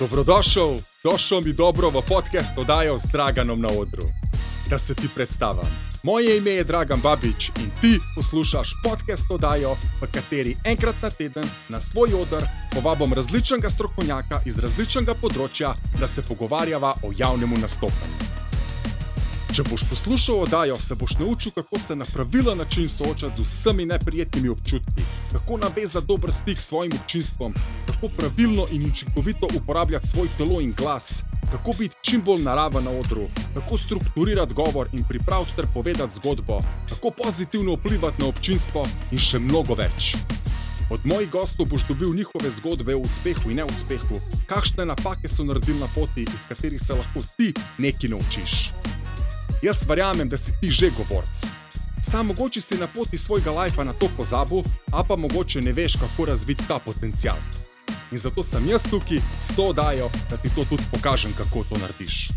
Dobrodošel, došel mi dobro v podcast oddajo z Draganom na odru. Da se ti predstavim. Moje ime je Dragan Babič in ti poslušaš podcast oddajo, v kateri enkrat na teden na svoj odr povabim različnega strokovnjaka iz različnega področja, da se pogovarjava o javnem nastopanju. Če boš poslušal oddajo, se boš naučil, kako se na pravilen način soočati z vsemi neprijetnimi občutki, kako navezati dober stik s svojim občinstvom, kako pravilno in učinkovito uporabljati svoj telo in glas, kako biti čim bolj naraven na odru, kako strukturirati govor in pripraviti ter povedati zgodbo, kako pozitivno vplivati na občinstvo in še mnogo več. Od mojih gostov boš dobil njihove zgodbe o uspehu in neuspehu, kakšne napake so naredili na poti, iz katerih se lahko ti nekaj naučiš. Jaz verjamem, da si ti že govorc. Sam mogoče si na poti svojega lajfa na to pozabil, a pa mogoče ne veš, kako razviti ta potencial. In zato sem jaz tukaj s to oddajo, da ti to tudi pokažem, kako to narediš.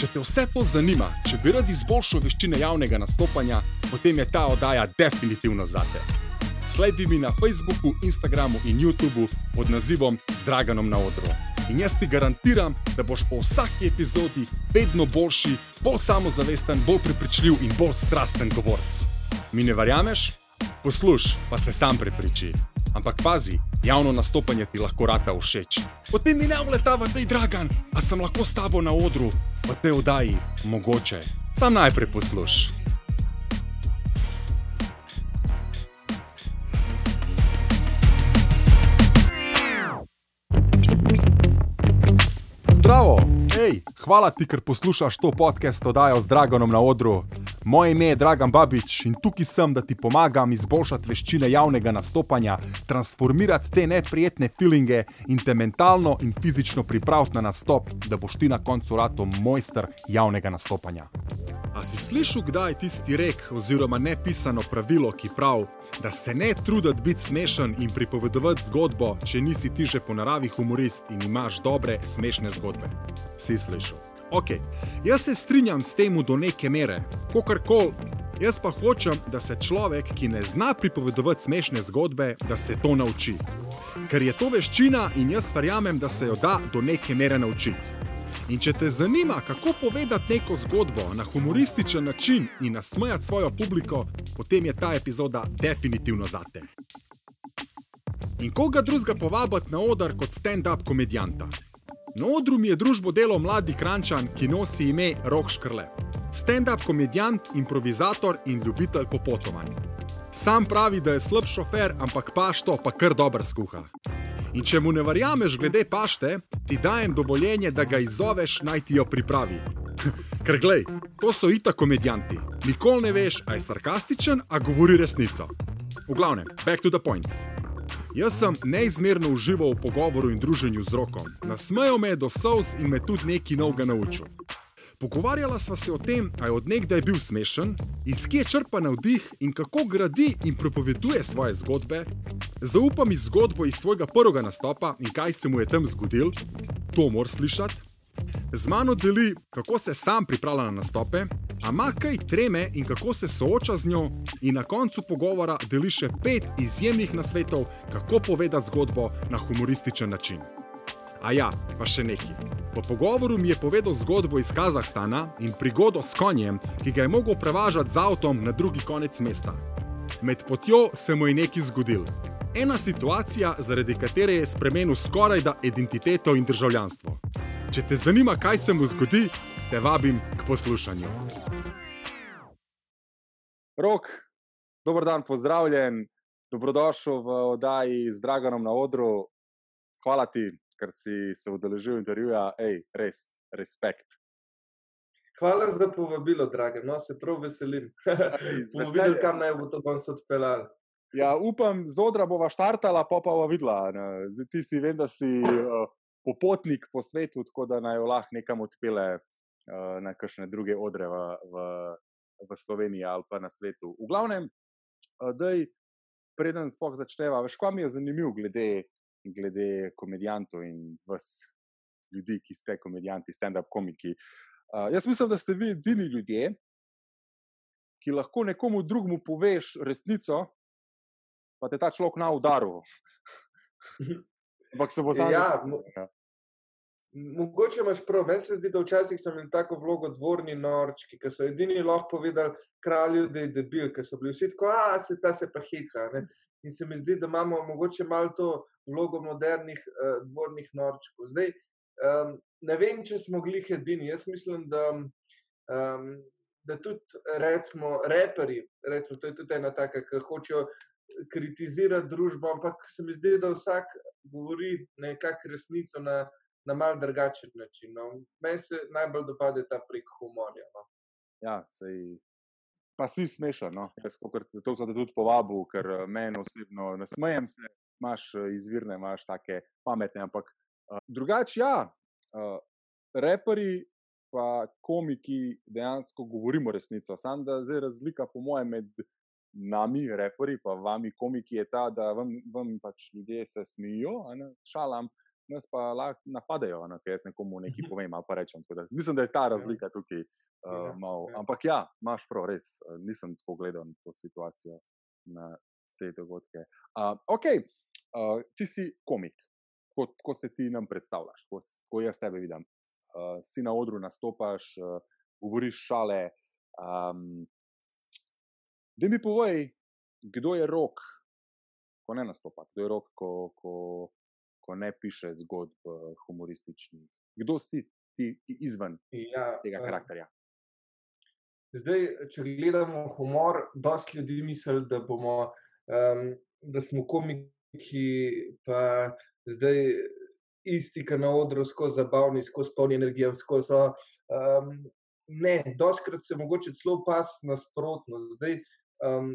Če te vse to zanima, če bi rad izboljšal veščine javnega nastopanja, potem je ta oddaja definitivno za te. Sledi mi na Facebooku, Instagramu in YouTubu pod nazivom Zdraganom na odru. In jaz ti garantiram, da boš po vsaki epizodi vedno boljši, bolj samozavesten, bolj prepričljiv in bolj strasten govorc. Mi ne verjameš? Poslušaj, pa se sam prepriči. Ampak pazi, javno nastopanje ti lahko rata všeč. Potem mi ne vletava, da je dragan, a sem lahko s tabo na odru, v tej oddaji, mogoče. Sam najprej poslušaj. Zdravo, hej, hvala ti, ker poslušaš to podcast oddajo z Draganom na odru. Moje ime je Dragan Babič in tukaj sem, da ti pomagam izboljšati veščine javnega nastopanja, transformirati te neprijetne feelinge in te mentalno in fizično pripraviti na nastop, da boš ti na koncu rato mojster javnega nastopanja. A si slišal kdaj tisti rek oziroma nepisano pravilo, ki pravi, da se ne truditi biti smešen in pripovedovati zgodbo, če nisi ti že po naravi humorist in imaš dobre, smešne zgodbe? Si slišal? Ok, jaz se strinjam s tem do neke mere, kakorkoli. Jaz pa hočem, da se človek, ki ne zna pripovedovati smešne zgodbe, da se to nauči. Ker je to veščina in jaz verjamem, da se jo da do neke mere naučiti. In če te zanima, kako povedati neko zgodbo na humorističen način in nasmejati svojo publiko, potem je ta epizoda definitivno za te. In koga drugega povabiti na oder kot stand-up komedijanta? Na odru mi je družbo delo mladi krančan, ki nosi ime Rok Škrle. Stand-up komedijant, improvizator in ljubitelj popotovanj. Sam pravi, da je slab šofer, ampak pašto pa kar dobro skuha. In če mu ne verjameš glede pašte, ti dajem dovoljenje, da ga izzoveš, naj ti jo pripravi. Ker glej, to so itak komedijanti. Nikoli ne veš, a je sarkastičen, a govori resnico. V glavnem, back to the point. Jaz sem neizmerno užival v pogovoru in druženju z rokom. Nasmejal me je do solz in me tudi nekaj novega naučil. Pogovarjala sva se o tem, ali je odnegdaj bil smešen, iz kje črpa navdih in kako gradi in propoveduje svoje zgodbe. Zaupam mi zgodbo iz svojega prvega nastopa in kaj se mu je tam zgodil, to moraš slišati. Z mano deli, kako se sam pripravlja na nastope, a ima kaj treme in kako se sooča z njo, in na koncu pogovora deli še pet izjemnih nasvetov, kako povedati zgodbo na humorističen način. A ja, pa še nekaj. Po pogovoru mi je povedal zgodbo iz Kazahstana in prigodo s konjem, ki ga je mogel prevažati z avtom na drugi konec mesta. Med potjo se mu je nekaj zgodil. Ena situacija, zaradi katere je spremenil skoraj da identiteto in državljanstvo. Če te zanima, kaj se mu zgodi, te vabim k poslušanju. Rok, dober dan, pozdravljen, dobrodošel v oddaji z Draganom na odru. Hvala ti, ker si se udeležil intervjuja, hej, res, respekt. Hvala za povabilo, drage. No, se prav veselim. Bomo videli, kam naj bo to danes odpeljalo. Ja, upam, z odra bova štartala, pa pa bova videla. Zdaj, ti si, vem, da si uh, popotnik po svetu, tako da naj jo lahko nekam odpele uh, na kakšne druge odre v, v, v Sloveniji ali pa na svetu. V glavnem, uh, dej, preden spoh začneva, veš, kaj mi je zanimivo glede, glede komedijantov in vas, ljudi, ki ste komedijanti, stand-up komiki. Uh, jaz mislim, da ste vi edini ljudje, ki lahko nekomu drugemu poveš resnico, pa te ta človek na udaru. Ampak se bo Ja, znal. mo- Mogoče imaš prav, meni se zdi, da včasih sem imel tako vlogo dvorni norčki, ki so edini lahko povedali kralju, da je debil, ker so bili vsi tako, a se ta se pa hica. Ne? In se mi zdi, da imamo mogoče malo to vlogo modernih uh, dvornih norčkov. Zdaj, um, ne vem, če smo glih edini. Jaz mislim, da, um, da tudi recimo reperi, recimo, to je tudi ena taka, ki hočejo kritizirati družbo, ampak se mi zdi, da vsak govori nekako resnico na na mal drugačen način. No. Meni se najbolj dopade ta prek humorja. No. Ja, sej. Pa si smešen, no? jaz sem te tudi povabil, ker meni osebno ne smejem se, imaš izvirne, imaš take pametne, ampak uh, drugače, ja, uh, reperi pa komiki dejansko govorimo resnico. Sam da zdaj razlika, po mojem, med nami, reperi, pa vami, komiki, je ta, da vam, vam pač ljudje se smijo, šalam, nas pa lahko napadejo, no, ker jaz nekomu nekaj povem ali pa rečem. Da, mislim, da je ta ja. razlika tukaj. Uh, mal, ampak ja, imaš prav, res uh, nisem tako gledal na to situacijo, na te dogodke. Uh, ok, uh, ti si komik, kot ko se ti nam predstavljaš, ko, ko jaz tebe vidim. Uh, si na odru nastopaš, uh, govoriš šale. Um, da mi povej, kdo je rok, ko ne nastopa, kdo je rok, ko, ko ko ne piše zgodb uh, humorističnih. Kdo si ti izven ja, tega eh, karakterja? Zdaj, če gledamo humor, dosta ljudi misli, da, bomo, um, da smo komiki, pa zdaj isti, ki na odru, skozi zabavni, skozi polni energije. Skozi, um, ne, doskrat se mogoče celo pas nasprotno. Zdaj, um,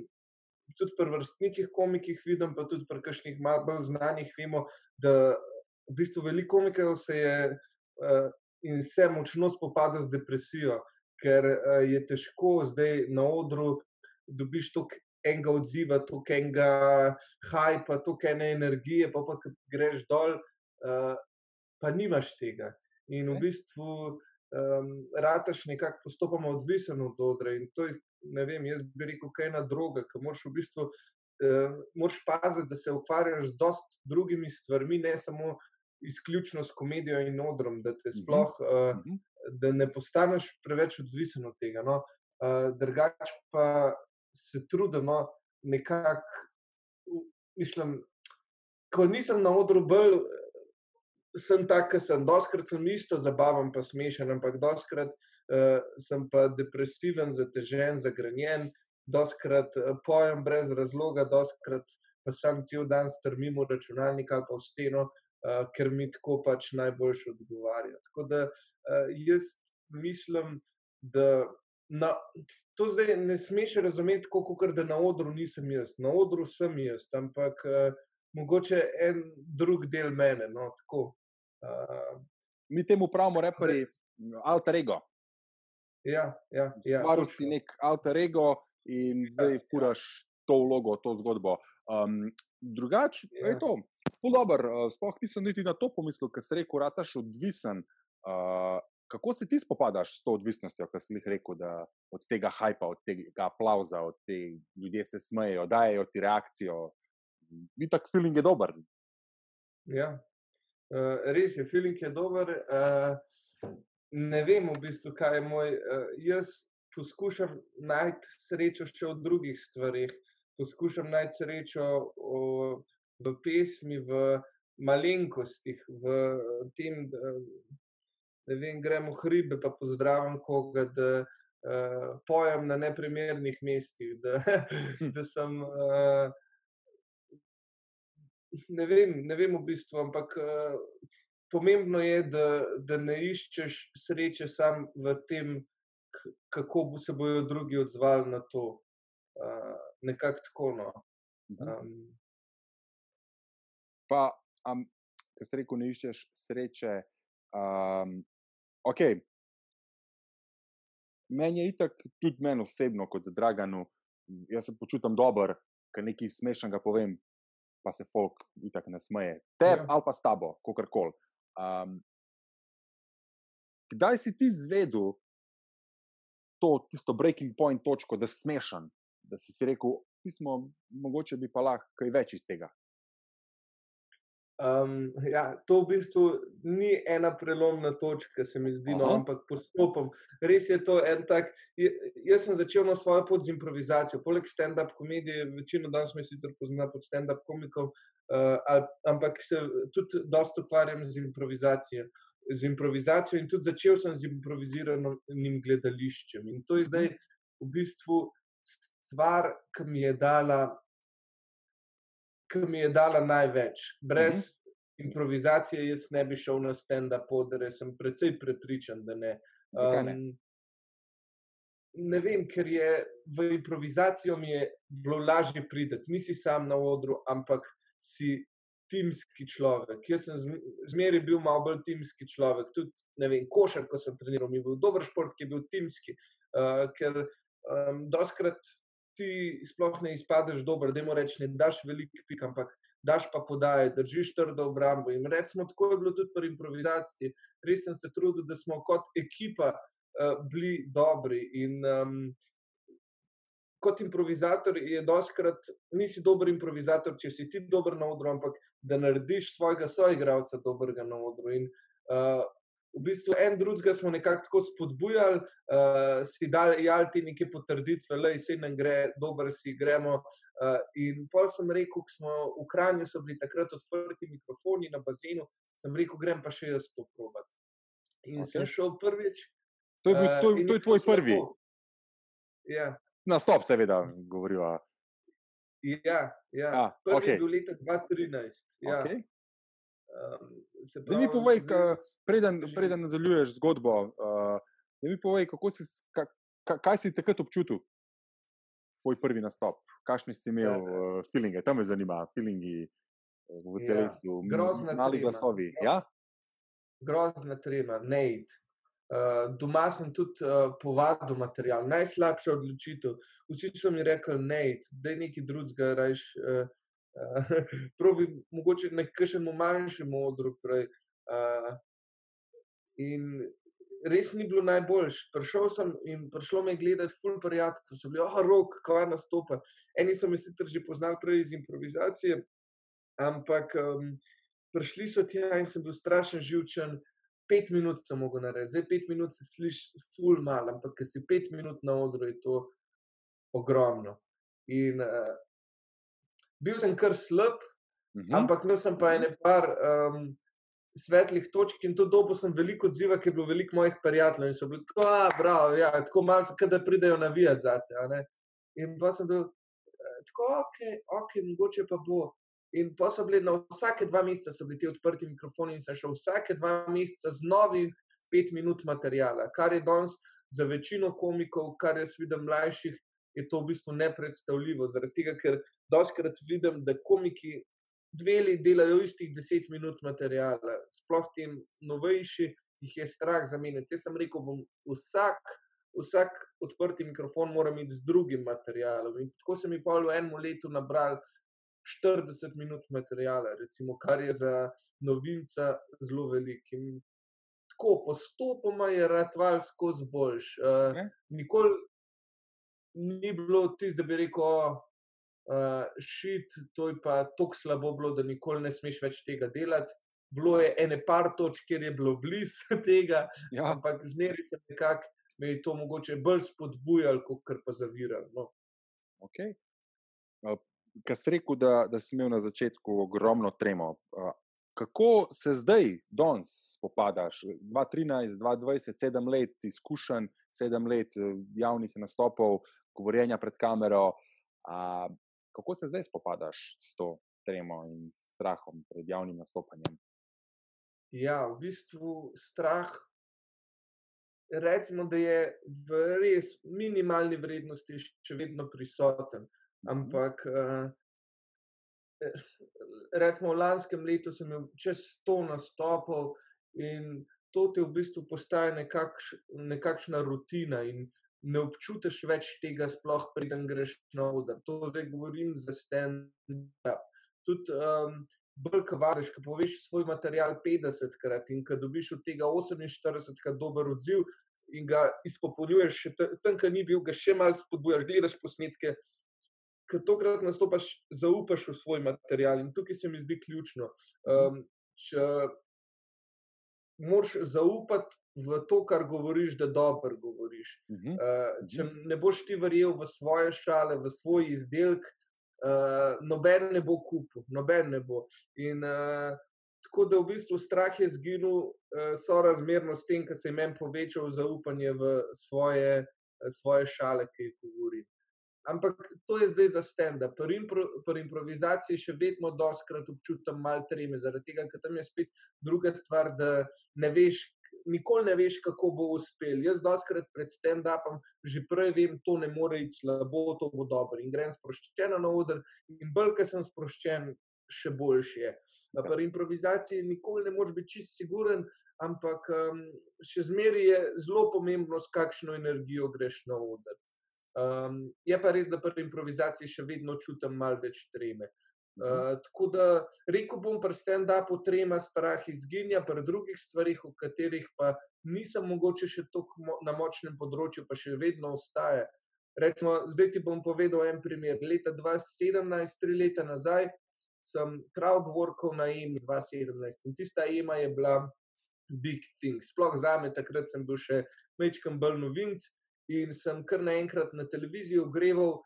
tudi pri vrstnikih komikih vidim, pa tudi pri kakšnih malo bolj znanih, vemo, da v bistvu veliko komikov se je uh, in se močno spopada z depresijo, ker uh, je težko zdaj na odru dobiš toliko enega odziva, toliko enega hajpa, toliko ene energije, pa pa greš dol, uh, pa nimaš tega. In v bistvu um, rataš nekako postopoma odvisen od odra in to je ne vem, jaz bi rekel, kaj je ena droga, ki moraš v bistvu uh, paziti, da se ukvarjaš z dost drugimi stvarmi, ne samo izključno s komedijo in odrom, da te mhm. sploh, uh, da ne postaneš preveč odvisen od tega. No? Uh, drugač pa se trudim, no, nekako, mislim, ko nisem na odru bolj. Sem tak, ker sem doskrat sem isto zabaven, pa smešen, ampak doskrat uh, sem pa depresiven, zatežen, zagrenjen, doskrat uh, pojem brez razloga, doskrat pa sem cel dan strmim v računalnik ali pa v steno, uh, ker mi tako pač najboljš odgovarja. Tako da uh, jaz mislim, da na, to zdaj ne smeš razumeti, kot da na odru nisem jaz. Na odru sem jaz, ampak uh, mogoče en drug del mene. No, tako, uh, Mi temu pravimo, reperi, alter ego. Ja, ja, ja, Stvaril si nek alter ego in ja, zdaj furaš to vlogo, to zgodbo. Um, drugače, ja. je to, zelo dobro. Uh, sploh nisem niti na to pomislil, ker si rekel, si odvisen. Uh, kako se ti spopadaš s to odvisnostjo, ki si jih rekel, da od tega hajpa, od tega aplauza, od tega ljudje se smejijo, dajo ti reakcijo. Ni tak feeling je dober. Ja, uh, res je, feeling je dober. Uh, ne vem, v bistvu, kaj je moj. Uh, jaz poskušam najti srečo še v drugih stvarih. Poskušam najti srečo v, v pesmi, v malenkostih, v tem, da ne vem, gremo hribe, pa pozdravim koga. Da, Uh, pojem na neprimernih mestih, da, da sem. Uh, ne, vem, ne vem, v bistvu, ampak uh, pomembno je, da, da ne iščeš sreče samo v tem, kako se bodo drugi odzvali na to. Uh, nekako tako. No. Um, pa, um, ki si rekel, ne iščeš sreče. Um, ok. Meni je itak, tudi meni osebno, kot Draganu, jaz se počutim dobro, ker nekaj smešnega povem, pa se folk itak ne smeje. Te ja. ali pa s tabo, kako koli. Um, kdaj si ti zvedel to, tisto breaking point, točko, da si smešen, da si si rekel, pismo, mogoče bi pa lahko kaj več iz tega? Um, ja, to v bistvu ni ena prelomna točka, se mi zdi, no, ampak postopom. Res je to en tak. Jaz sem začel na svojo pot z improvizacijo. Poleg stand-up komedije, večino danes me sicer pozna pod stand-up komikom, uh, ampak se tudi dosta ukvarjam z improvizacijo. Z improvizacijo in tudi začel sem z improviziranim gledališčem. In to je zdaj v bistvu stvar, ki mi je dala ki mi je dala največ. Brez mm -hmm. improvizacije jaz ne bi šel na stand-up podere, sem precej prepričan, da ne. Um, ne vem, ker je v improvizacijo mi je bilo lažje priti. Nisi sam na odru, ampak si timski človek. Jaz sem zmeraj bil malo bolj timski človek. Tudi, ne vem, košar, ko sem treniral, mi je bil dober šport, ki je bil timski. Uh, ker um, doskrat ti sploh ne izpadeš dober, da moraš reči, ne daš veliko pik, ampak daš pa podaje, držiš trdo obrambo. In recimo, tako je bilo tudi pri improvizaciji. Res sem se trudil, da smo kot ekipa uh, bili dobri. In um, kot improvizator je doskrat, nisi dober improvizator, če si ti dober na odru, ampak da narediš svojega soigravca dobrega na odru. In, uh, v bistvu en drugega smo nekako tako spodbujali, uh, si dali ti neke potrditve, da se nam gre, dobro si gremo. Uh, in pol sem rekel, ko smo v Kranju, so bili takrat odprti mikrofoni na bazenu, sem rekel, grem pa še jaz to provat. In okay. sem šel prvič. To je, bil, to, uh, to je tvoj prvi. Ja. Na stop, seveda, govorijo. Ja, ja. A, prvi okay. je bil leta 2013. Ja. Okay. Um, pravi, mi povej, zdaj, preden, preden nadaljuješ zgodbo, uh, mi povej, si, ka, ka, kaj si takrat občutil, tvoj prvi nastop, kakšni si imel ja, uh, feelinge, tam me zanima, feelingi v ja, telesu, mali glasovi. Ja? Grozna trema, nejt. Uh, doma sem tudi uh, povadil material, najslabša odločitev. Vsi so mi rekli, da je nekaj drugega, rajš. Uh, pravi, mogoče nekajšnemu manjšemu odru. Uh, in res ni bilo najboljš. Prišel sem in prišlo me gledati, ful prijatelj, ki so bili, oh, rok, kva nastopa. Eni so me sicer že poznali prej iz improvizacije, ampak um, prišli so tja in sem bil strašen živčen. Pet minut sem mogel narediti, zdaj pet minut se sliši ful mal, ampak ker si pet minut na odru, je to ogromno. In uh, bil sem kar slab, uh mhm. -huh. ampak imel sem pa ene par um, svetlih točk in to dobo sem veliko odzival, ker je bilo veliko mojih prijateljev in so bili tako, ah, bravo, ja, tako malo, da pridejo navijati za te. In pa sem bil eh, tako, ok, ok, mogoče pa bo. In pa so bili na vsake dva meseca, so bili ti odprti mikrofoni in sem šel vsake dva meseca z novim pet minut materijala, kar je danes za večino komikov, kar jaz vidim mlajših, je to v bistvu nepredstavljivo. Zaradi tega, ker doskrat vidim, da komiki dve leti delajo istih deset minut materijala, sploh ti novejši, jih je strah zamenjati. Jaz sem rekel, bom vsak, vsak odprti mikrofon mora imeti z drugim materialom. In tako sem jih pa v enem letu nabral. 40 minut materijala, recimo, kar je za novinca zelo velik. In tako postopoma je ratval skozi boljš. Uh, nikoli ni bilo tisto, da bi rekel, uh, šit, to je pa tako slabo bilo, da nikoli ne smeš več tega delati. Bilo je ene par točk, kjer je bilo blizu tega, ja. ampak zmeraj se nekako me je to mogoče bolj spodbujalo, kot pa zaviralo. No. Okay. Uh, Kaj si rekel, da, da si imel na začetku ogromno tremo? Uh, kako se zdaj, danes, spopadaš? 2013, 2020, sedem let izkušenj, sedem let javnih nastopov, govorjenja pred kamero. Uh, kako se zdaj spopadaš s to tremo in strahom pred javnim nastopanjem? Ja, v bistvu strah. Recimo, da je v res minimalni vrednosti še vedno prisoten. Mhm. Ampak, uh, recimo, v lanskem letu sem imel čez 100 nastopov in to ti v bistvu postaje nekakš, nekakšna rutina. In ne občutiš več tega, sploh preden greš na oder. To zdaj govorim za stand-up. Tudi um, ko vadiš, ko poveš svoj material 50 krat in ko dobiš od tega 48 krat dober odziv in ga izpopolnjuješ, tam, kjer ni bil, ga še malo spodbujaš, gledaš posnetke. ker tokrat nastopaš, zaupaš v svoj material in tukaj se mi zdi ključno. Um, če moraš zaupati v to, kar govoriš, da dobro govoriš. Uh, če ne boš ti verjel v svoje šale, v svoj izdelek, uh, noben ne bo kupil, noben ne bo. In, uh, Tako da v bistvu strah je zginil, uh, sorazmerno s tem, kar se je meni povečalo zaupanje v svoje, uh, svoje šale, ki jih govorim. Ampak to je zdaj za stand-up. Pri, impro, pri improvizaciji še vedno doskrat občutam malo treme, zaradi tega, ker tam je spet druga stvar, da ne veš, nikoli ne veš, kako bo uspel. Jaz doskrat pred stand-upom že prej vem, to ne more iti slabo, to bo dobro. In grem sproščen na oder, in bolj, ker sem sproščen, še boljši je. Pri improvizaciji nikoli ne moreš biti čist siguren, ampak um, še zmeraj je zelo pomembno, s kakšno energijo greš na oder. Um, je pa res, da pri improvizaciji še vedno čutim malo več treme. Uh, tako da rekel bom, pri stand-upu trema strah izginja, pri drugih stvarih, v katerih pa nisem mogoče še tako mo na močnem področju, pa še vedno ostaje. Recimo, zdaj ti bom povedal en primer. Leta 2017, tri leta nazaj, sem crowdworkal na EMI 2017 in tista EMA je bila big thing. Sploh za me, takrat sem bil še večkrat bolj novinc in sem kar naenkrat na televiziji ogreval.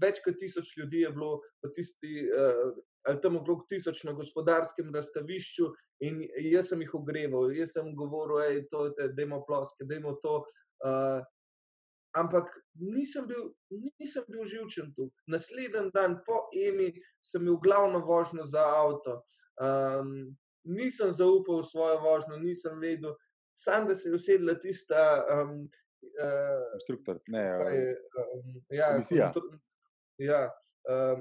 Več kot tisoč ljudi je bilo v tisti, uh, ali tam okrog tisoč na gospodarskem razstavišču, in jaz sem jih ogreval, jaz sem govoril, da je to, ploske, da je to. Uh, ampak nisem bil, nisem bil živčen tu. Naslednji dan po Emi sem imel glavno vožnjo za avto. Um, nisem zaupal v svojo vožnjo, nisem vedel, sam da se je usedla tista. Um, inštruktor, ne, je, um, ja, ja, uh,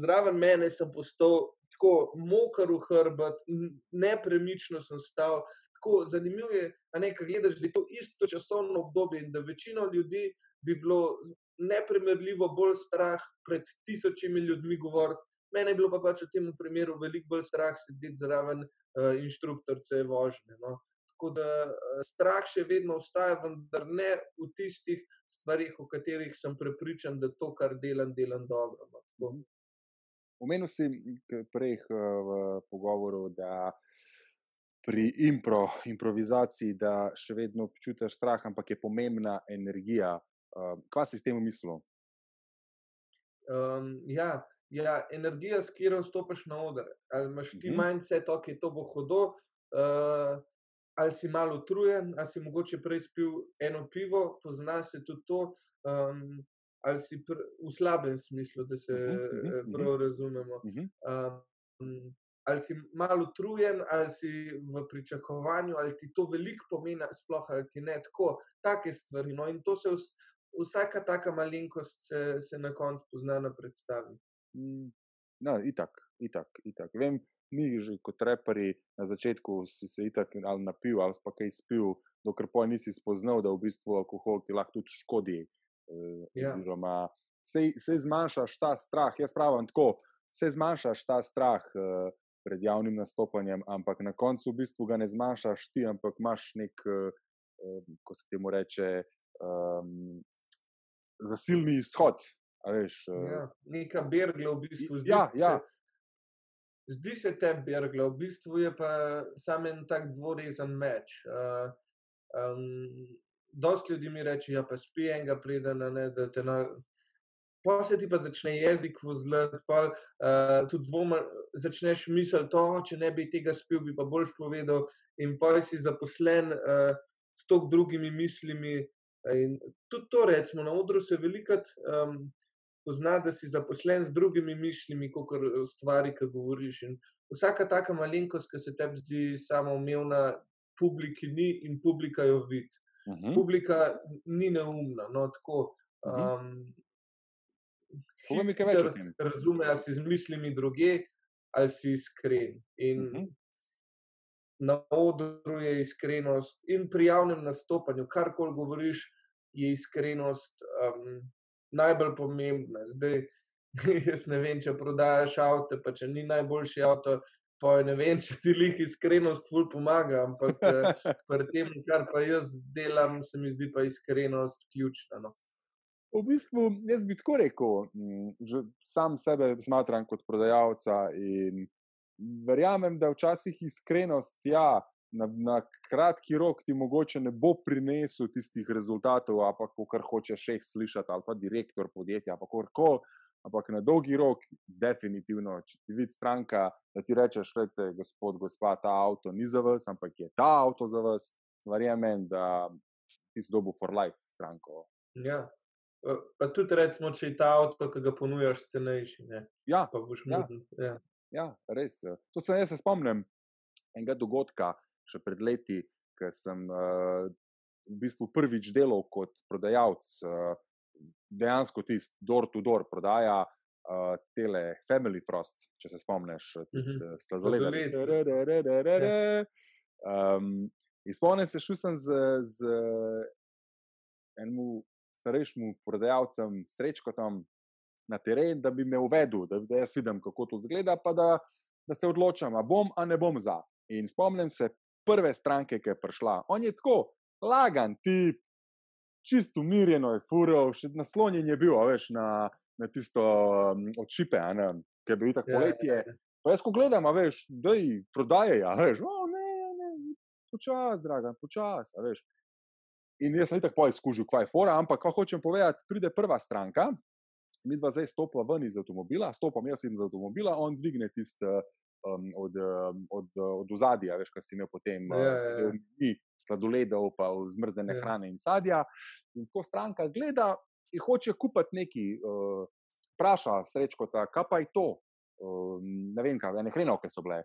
zraven mene sem postal tako moker v hrbet, nepremično sem stal. Tako zanimivo je, da gledaš, da je to isto časovno obdobje in da večino ljudi bi bilo neprimerljivo bolj strah pred tisočimi ljudmi govoriti. Mene je bilo pa pač v tem primeru veliko bolj strah sedeti zraven uh, inštruktorce vožnje. No. Tako da eh, strah še vedno ostaja, vendar ne v tistih stvarih, o katerih sem prepričan, da to, kar delam, delam dobro. No. Omenil si prej eh, v pogovoru, da pri impro, improvizaciji, da še vedno občutiš strah, ampak je pomembna energija. Eh, kaj si s tem mislil? Um, ja, ja, energija, s katero vstopiš na oder. Ali imaš ti uh -huh. manj, da je to bo hodo. Uh, ali si malo utrujen, ali si mogoče prej spil eno pivo, pozna se tudi to, um, ali si v slabem smislu, da se uh -huh, uh prav razumemo. Uh -huh. um, ali si malo utrujen, ali si v pričakovanju, ali ti to veliko pomeni, sploh ali ti ne tako, take stvari. No, in to se vs, vsaka taka malenkost se, se na koncu pozna na predstavi. Mm. No, itak, itak, itak. Vem, mi že kot reperi na začetku si se itak ali napil ali pa kaj spil, dokler pa nisi spoznal, da v bistvu alkohol ti lahko tudi škodi. Eh, ja. Oziroma, se, se zmanjšaš ta strah. Jaz pravim tako, se zmanjšaš ta strah eh, pred javnim nastopanjem, ampak na koncu v bistvu ga ne zmanjšaš ti, ampak imaš nek, eh, ko se temu reče, um, zasilni izhod. Veš, ja, neka bergla v bistvu zdaj. Ja, ja. Zdi se tebi, Bergla, v bistvu je pa samo en tak dvorezen meč. Uh, um, dost ljudi mi reče, ja, pa spi enega ne, da te na. Pa se ti pa začne jezik vzlet, pa uh, tudi dvoma, začneš misliti, to, če ne bi tega spil, bi pa boljš povedal. In pa si zaposlen uh, s tok drugimi mislimi. In tudi to, recimo, na odru se velikrat. Um, pozna, da si zaposlen z drugimi mišljami, kot stvari, ki govoriš. In vsaka taka malenkost, ki se tebi zdi samo umevna, publiki ni in publika jo vidi. Uh mhm. -huh. Publika ni neumna. No, tako, um, uh -huh. Razume, ali si z mislimi druge, ali si iskren. In uh mhm. -huh. na odru je iskrenost, in pri javnem nastopanju, karkoli govoriš, je iskrenost. Um, najbolj pomembna. Zdaj, jaz ne vem, če prodajaš avto, pa če ni najboljši avto. Pa ne vem, če ti lih iskrenost ful pomaga, ampak eh, pri tem, kar pa jaz delam, se mi zdi pa iskrenost ključna. No. V bistvu, jaz bi tako rekel, mm, že sam sebe smatram kot prodajalca in verjamem, da včasih iskrenost, ja, na, na kratki rok ti mogoče ne bo prinesel tistih rezultatov, ampak kar hoče šef slišati, ali pa direktor podjetja, ali pa kar ampak na dolgi rok, definitivno, če ti vidi stranka, da ti rečeš, gledaj, gospod, gospa, ta avto ni za vas, ampak je ta avto za vas, verjamem, da ti si dobil for life stranko. Ja. Pa tudi, recimo, če je ta avto, ki ga ponujaš, cenejši. Ja, ja. ja. ja, res. To se jaz se spomnim enega dogodka, še pred leti, ker sem uh, v bistvu prvič delal kot prodajalec, uh, dejansko tisti door-to-door prodaja. Uh, tele Family Frost, če se spomniš, tisti uh -huh. sladoled. Um, Spomnim se, šel sem z, z enim starejšim prodajalcem, srečko tam na teren, da bi me uvedel, da, da jaz vidim, kako to izgleda, pa da, da se odločam, ali bom ali ne bom za. In spomnim se prve stranke, ki je prišla. On je tako lagan, ti čisto umirjeno je furil, še naslonjen je bil, veš, na, na tisto um, odšipe, ki je bil tako ja, poletje. Ja, ja. Pa jaz, ko gledam, veš, da jih prodajajo, veš, oh, ne, ne, počasi, draga, počasi, veš. In jaz sem tako izkušal, kaj je fora, ampak ko hočem povedati, pride prva stranka, mi dva zdaj stopa ven iz avtomobila, stopam jaz iz avtomobila, on dvigne tisti um, od, um, od, od ozadja, veš, kaj si imel potem, ja, ja, ja. Uh, sladoledov, pa zmrzene ja. hrane in sadja. In ko stranka gleda in hoče kupiti neki, uh, vpraša srečko, ta, kaj pa je to, uh, ne vem, kaj, ne hrenovke so bile.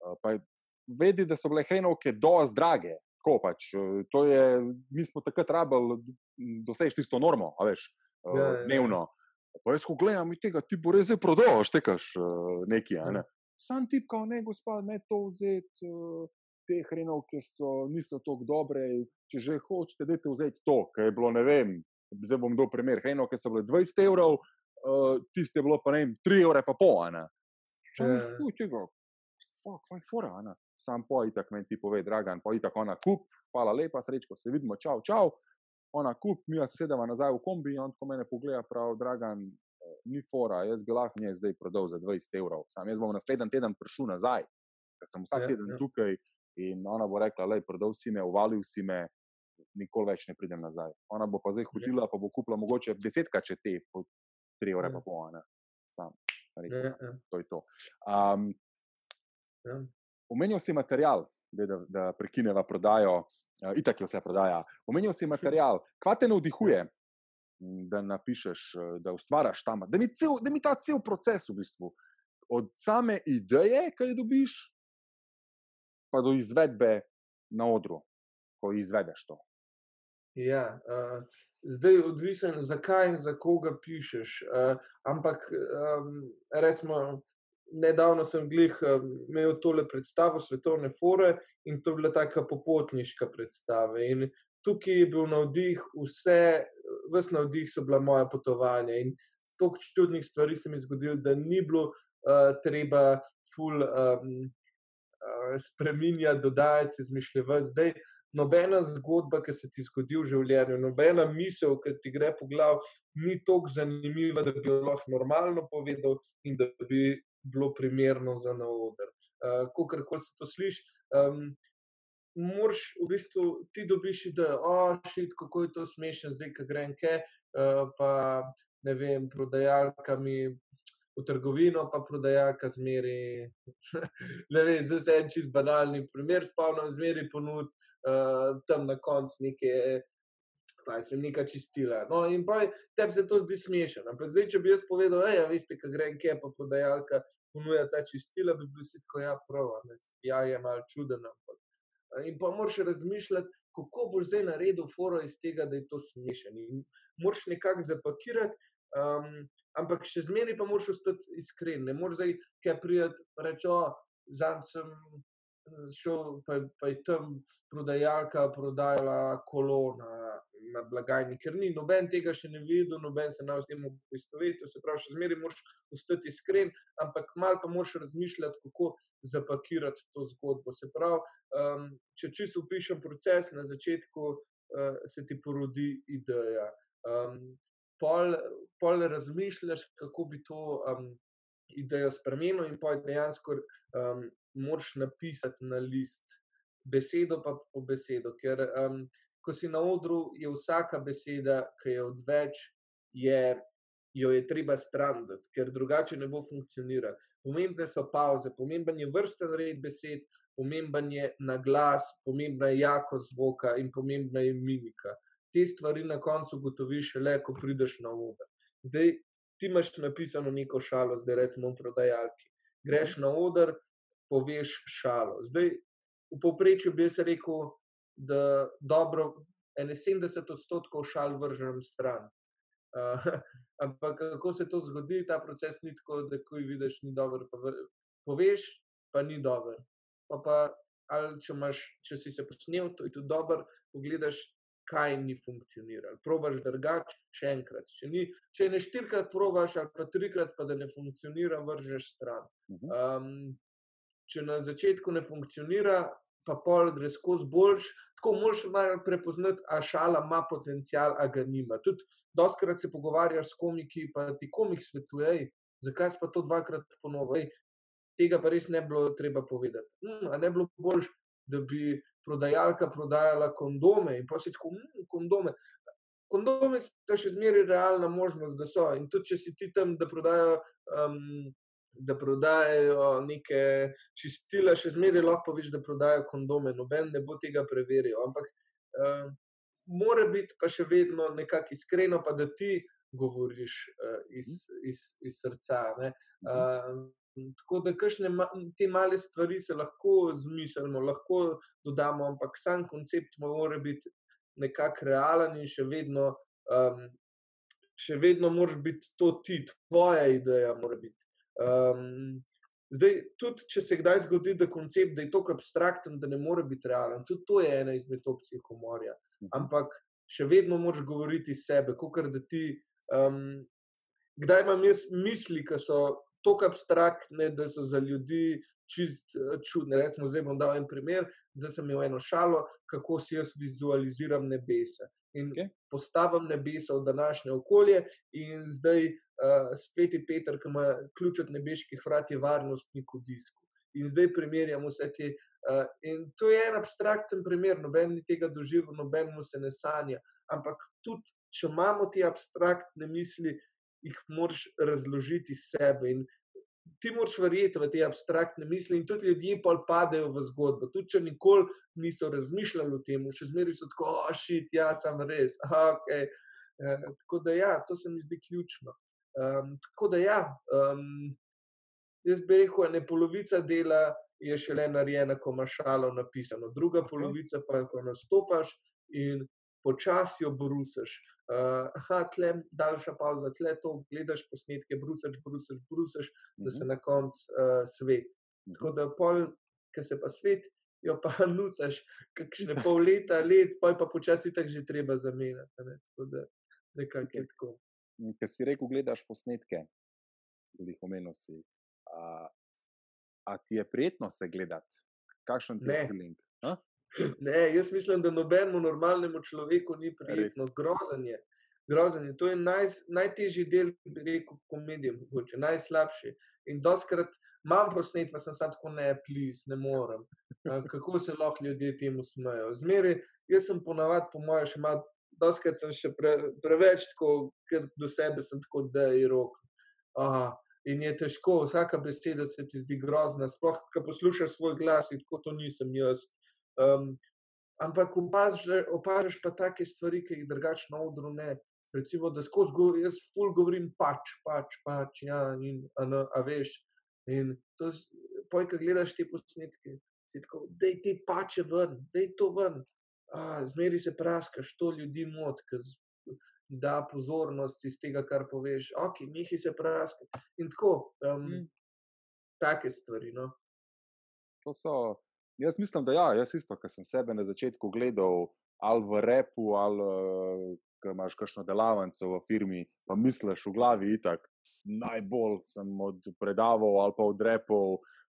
Uh, Vedi, da so bile hrenovke dosti drage, tako pač. To je, mi smo takrat rabili doseči tisto normo, veš, ja, ja, ja. dnevno. Pa jaz, ko gledam, tega ti bo res prodal, štekaš nekaj. Ne? Sam ti, kao ne, gospod, ne to vzeti, te hrenovke so, niso tako dobre. Če že hočete, da te vzeti to, kar je bilo, ne vem, zdaj bom dal primer. Hrenovke so bile 20 evrov, tiste je bilo pa ne vem, 3 evre pa pol. Še ne, fuj tega, fuck, faj fora, ne sam po itak meni ti pove, dragan, po itak ona kup, hvala lepa, srečko, se vidimo, čau, čau. Ona kup, mi se sedemo nazaj v kombi in on tako mene pogleda, prav, dragan, eh, ni fora, jaz bi lahko njej zdaj prodal za 20 evrov. Sam jaz bom naslednji teden prišel nazaj, ker sem vsak ja, teden ja. tukaj in ona bo rekla, le, prodal si me, uvalil si me, nikoli več ne pridem nazaj. Ona bo pa zdaj ja. hodila, pa bo kupila mogoče desetkrat, če te, po 3 evre pa pol, ne. Sam. Rekel, to je to. Um, Omenil si material, da, da, da prekineva prodajo, uh, itak je vse prodaja. Omenil si material, kva te navdihuje, da napišeš, da ustvariš tam, da mi, cel, da mi ta cel proces v bistvu, od same ideje, ki jo dobiš, pa do izvedbe na odru, ko izvedeš to. Ja, uh, zdaj je odvisen, zakaj in za koga pišeš. Uh, ampak, um, recimo, nedavno sem glih um, imel tole predstavo Svetovne fore in to je bila taka popotniška predstava. In tukaj je bil navdih, vse, vse navdih so bila moja potovanja. In toliko čudnih stvari se mi je zgodilo, da ni bilo uh, treba ful um, uh, spreminjati, dodajati, izmišljati. Zdaj, nobena zgodba, ki se ti zgodi v življenju, nobena misel, ki ti gre po glavu, ni tako zanimiva, da bi jo lahko normalno povedal in da bi bilo primerno za na oder. Uh, Ko kar koli se to sliši, um, moraš v bistvu ti dobiš, da oh, šit, kako je to smešno, zdaj, ki grem ke, uh, pa ne vem, prodajalka mi. V trgovino pa prodajalka zmeri. ne vem, zdaj se en čist banalni primer spomnim, zmeri ponud uh, tam na koncu neke pa je neka čistila. No, in pa tebi se to zdi smešno. Ampak zdaj, če bi jaz povedal, da ja, veste, kaj gre, kje pa podajalka ponuja ta čistila, bi bil si tako, ja, prav, ja, je mal čuden. Ampak. In pa moraš razmišljati, kako boš zdaj naredil foro iz tega, da je to smešen. In moraš nekako zapakirati. Um, ampak še zmeraj pa moraš ostati iskren. Ne moreš zdaj, kaj prijeti, reči, zanj sem šel, pa, pa je tam prodajalka prodajala kolona na blagajni, ker ni noben tega še ne videl, noben se nam s tem poistovetil, se pravi, še zmeraj moraš ostati iskren, ampak malo pa moraš razmišljati, kako zapakirati to zgodbo. Se pravi, um, če čisto upišem proces, na začetku uh, se ti porodi ideja. Um, pol, pol razmišljaš, kako bi to um, idejo spremenil, in pa dejansko um, moraš napisati na list, besedo pa po besedo. Ker um, ko si na odru, je vsaka beseda, ki je odveč, je, jo je treba strandati, ker drugače ne bo funkcioniralo. Pomembne so pauze, pomemben je vrsten red besed, pomemben je na glas, pomembna je jakost zvoka in pomembna je mimika. Te stvari na koncu gotoviš le, ko prideš na oder. Zdaj ti imaš napisano neko šalo, zdaj rečemo prodajalki. Greš na oder, poveš šalo. Zdaj, v povprečju bi se rekel, da dobro, 71 odstotkov šal vržem stran. Uh, ampak kako se to zgodi, ta proces ni tako, da ko vidiš, ni dobro, pa poveš, pa ni dobro. Pa pa, ali če, imaš, če si se posnel, to je tudi dobro, pogledaš, kaj ni funkcioniralo. Probaš drugače, še enkrat. Če, ni, če ne štirikrat probaš, ali pa trikrat, pa da ne funkcionira, vržeš stran. Um, če na začetku ne funkcionira, pa pol gre skozi boljš, tako moš malo prepoznati, a šala ima potencial, a ga nima. Tudi doskrat se pogovarjaš s komiki, pa ti komik svetuje, zakaj pa to dvakrat ponovej. Tega pa res ne bilo treba povedati. Hmm, ne bilo boljš, da bi prodajalka prodajala kondome in si tako, hmm, kondome. Kondome so še zmeraj realna možnost, da so. In tudi, če si ti tam, da prodajajo um, da prodajajo neke čistila, še zmeraj lahko veš, da prodajajo kondome, noben ne bo tega preveril. Ampak uh, mora biti pa še vedno nekako iskreno, pa da ti govoriš uh, iz, iz, iz srca. Uh, tako da kakšne ma te male stvari se lahko zmislimo, lahko dodamo, ampak sam koncept mora biti nekako realen in še vedno. Um, Še vedno moraš biti to ti, tvoja ideja mora biti. Um, zdaj, tudi če se kdaj zgodi, da, koncept, da je to abstrakten, da ne more biti realen, tudi to je ena izmed opcij humorja. Mhm. Ampak še vedno moraš govoriti iz sebe, kot da ti. Um, kdaj imam jaz misli, ki so tako abstraktne, da so za ljudi čist eh, čudne. Recimo, zdaj bom dal en primer, zdaj sem imel eno šalo, kako si jaz vizualiziram nebesa. In okay. postavim nebesa v današnje okolje, in zdaj uh, sveti Peter, ki ima ključ od nebeških vrat, je varnostnik v disku. In zdaj primerjamo vse te. Uh, in to je en abstrakten primer, noben ni tega doživel, noben mu se ne sanja. Ampak tudi, če imamo te abstraktne misli, jih moraš razložiti sebe. In ti moraš verjeti v te abstraktne misli, in tudi ljudje pa padejo v zgodbo. Tudi če nikoli niso razmišljali o tem, še zmeraj so tako, ošit, oh, ja, sem res. Okay. Uh, tako da, ja, to se mi zdi ključno. Um, tako da, ja, um, jaz bi rekel, da je polovica dela je šele narejena, ko imaš šalo napisano, druga polovica pa je, ko nastopaš in počasi jo brusiš. Uh, aha, tle daljša pauza, tle to gledaš posnetke, brusiš, brusiš, brusiš, da se mhm. na koncu uh, svet. Tako da, pol, ki se pa svet, jo pa nucaš, kakšne pol leta, let, pa je pa počasi tako že treba zamenjati. Ne? Tako da, nekako je tako ki si rekel, gledaš posnetke, tudi omenil si. A, a ti je prijetno se gledati, kakšen ti je feeling? Ne, jaz mislim, da nobenemu normalnemu človeku ni prijetno, grozen je. Grozen je. To je naj, najtežji del, bi rekel, komedije, mogoče, najslabši. In doskrat imam posnet, pa sem sam tako ne, plis, ne morem. Kako se lahko ljudje temu smejo? Zmeri, jaz sem ponavadi, po mojem, še malo doskrat sem še pre, preveč tako, ker do sebe sem tako, da je rok. Aha, in je težko, vsaka beseda se ti zdi grozna, sploh, ko poslušaš svoj glas, tako to nisem jaz. Um, ampak opažaš pa take stvari, ki jih drugače na odru ne. Recimo, da skozi govor, jaz ful govorim pač, pač, pač, ja, in a, ne, a veš. In to, pojka gledaš te posnetke, si tako, dej te pače ven, dej to ven zmeri se praskaš, to ljudi moti, da pozornost iz tega, kar poveš, ok, njih se praska. In tako, um, mm. take stvari. No. To so, jaz mislim, da ja, jaz isto, ker sem sebe na začetku gledal ali v repu, ali uh, imaš kakšno delavnico v firmi, pa misliš v glavi, itak, najbolj sem od predaval ali pa od repov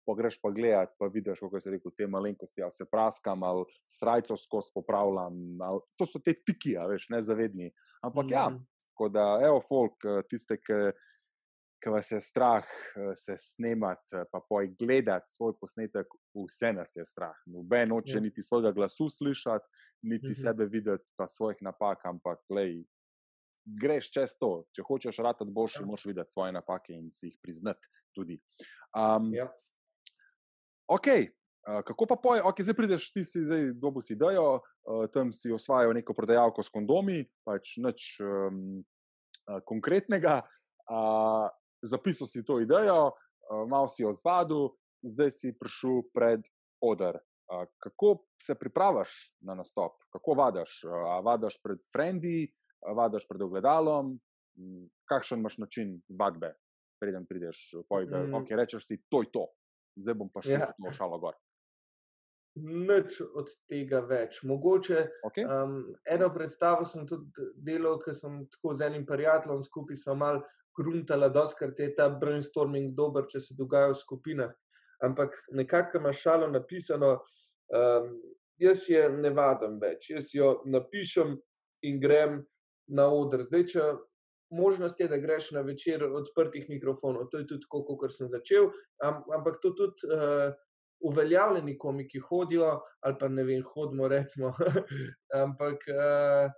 pa greš pa gledati, pa vidiš, kako se reče, te malenkosti, ali se praskam, ali srajco skozi popravljam. Ali, to so te tiki, veš, nezavedni. Ampak mm ja, mhm. Tako da, evo, folk, eh, tiste, ki, ki vas je strah eh, se snemati, eh, pa poj gledati svoj posnetek, vse nas je strah. Noben noče Ja. niti svojega glasu slišati, niti Mhm. sebe videti, pa svojih napak, ampak lej. Greš čez to, če hočeš ratati boljši, Ja. moraš videti svoje napake in si jih priznati tudi. Um, Ja. Ok, uh, kako pa poj, ok, zdaj prideš, ti si zdaj dobo si idejo, uh, tam si osvajal neko prodajalko s kondomi, pač nič um, uh, konkretnega, uh, zapisal si to idejo, uh, malo si jo zvadil, zdaj si prišel pred odr. Uh, kako se pripravaš na nastop, kako vadaš? Uh, vadaš pred frendi, a vadaš pred ogledalom, kakšen imaš način vadbe, preden prideš, poj, da Mm. okay, rečeš si, to je to, zdaj bom pa šel Ja. to šalo gor. Nič od tega več. Mogoče Okay? um, eno predstavo sem tudi delal, ker sem tako z enim prijateljem skupaj smo mal gruntala, doskrat je ta brainstorming dober, če se dogaja v skupinah. Ampak nekako imaš šalo napisano, um, jaz je ne vadim več, jaz jo napišem in grem na oder. Zdaj, če možnost je, da greš na večer odprtih mikrofonov, to je tudi tako, kot sem začel, am, ampak to tudi. Uh, Uveljavljeni komiki hodijo, ali pa ne vem, hodimo, recimo. Ampak uh,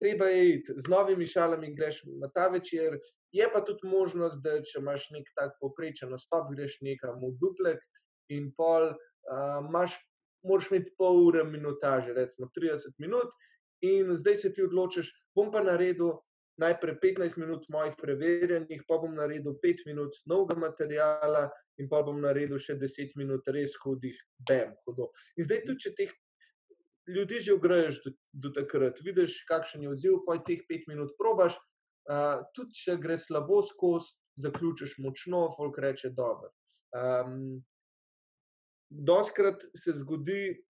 treba je iti z novimi šalami, greš na ta večer. Je pa tudi možnost, da če imaš nek tak poprečen nastop, greš nekam v duplek in pol, uh, imaš, moraš imeti pol ure minutaže, recimo 30 minut, in zdaj se ti odločiš, bom pa naredil najprej 15 minut mojih preverjenih, pa bom naredil 5 minut novega materijala, in pa bom naredil še 10 minut res hudih, bam, hudo. In zdaj tudi, če teh ljudi že ugraješ do, do takrat, vidiš, kakšen je odziv, pa teh 5 minut probaš, uh, tudi če gre slabo skozi, zaključiš močno, folk reče dobro. Um, Doskrat se zgodi,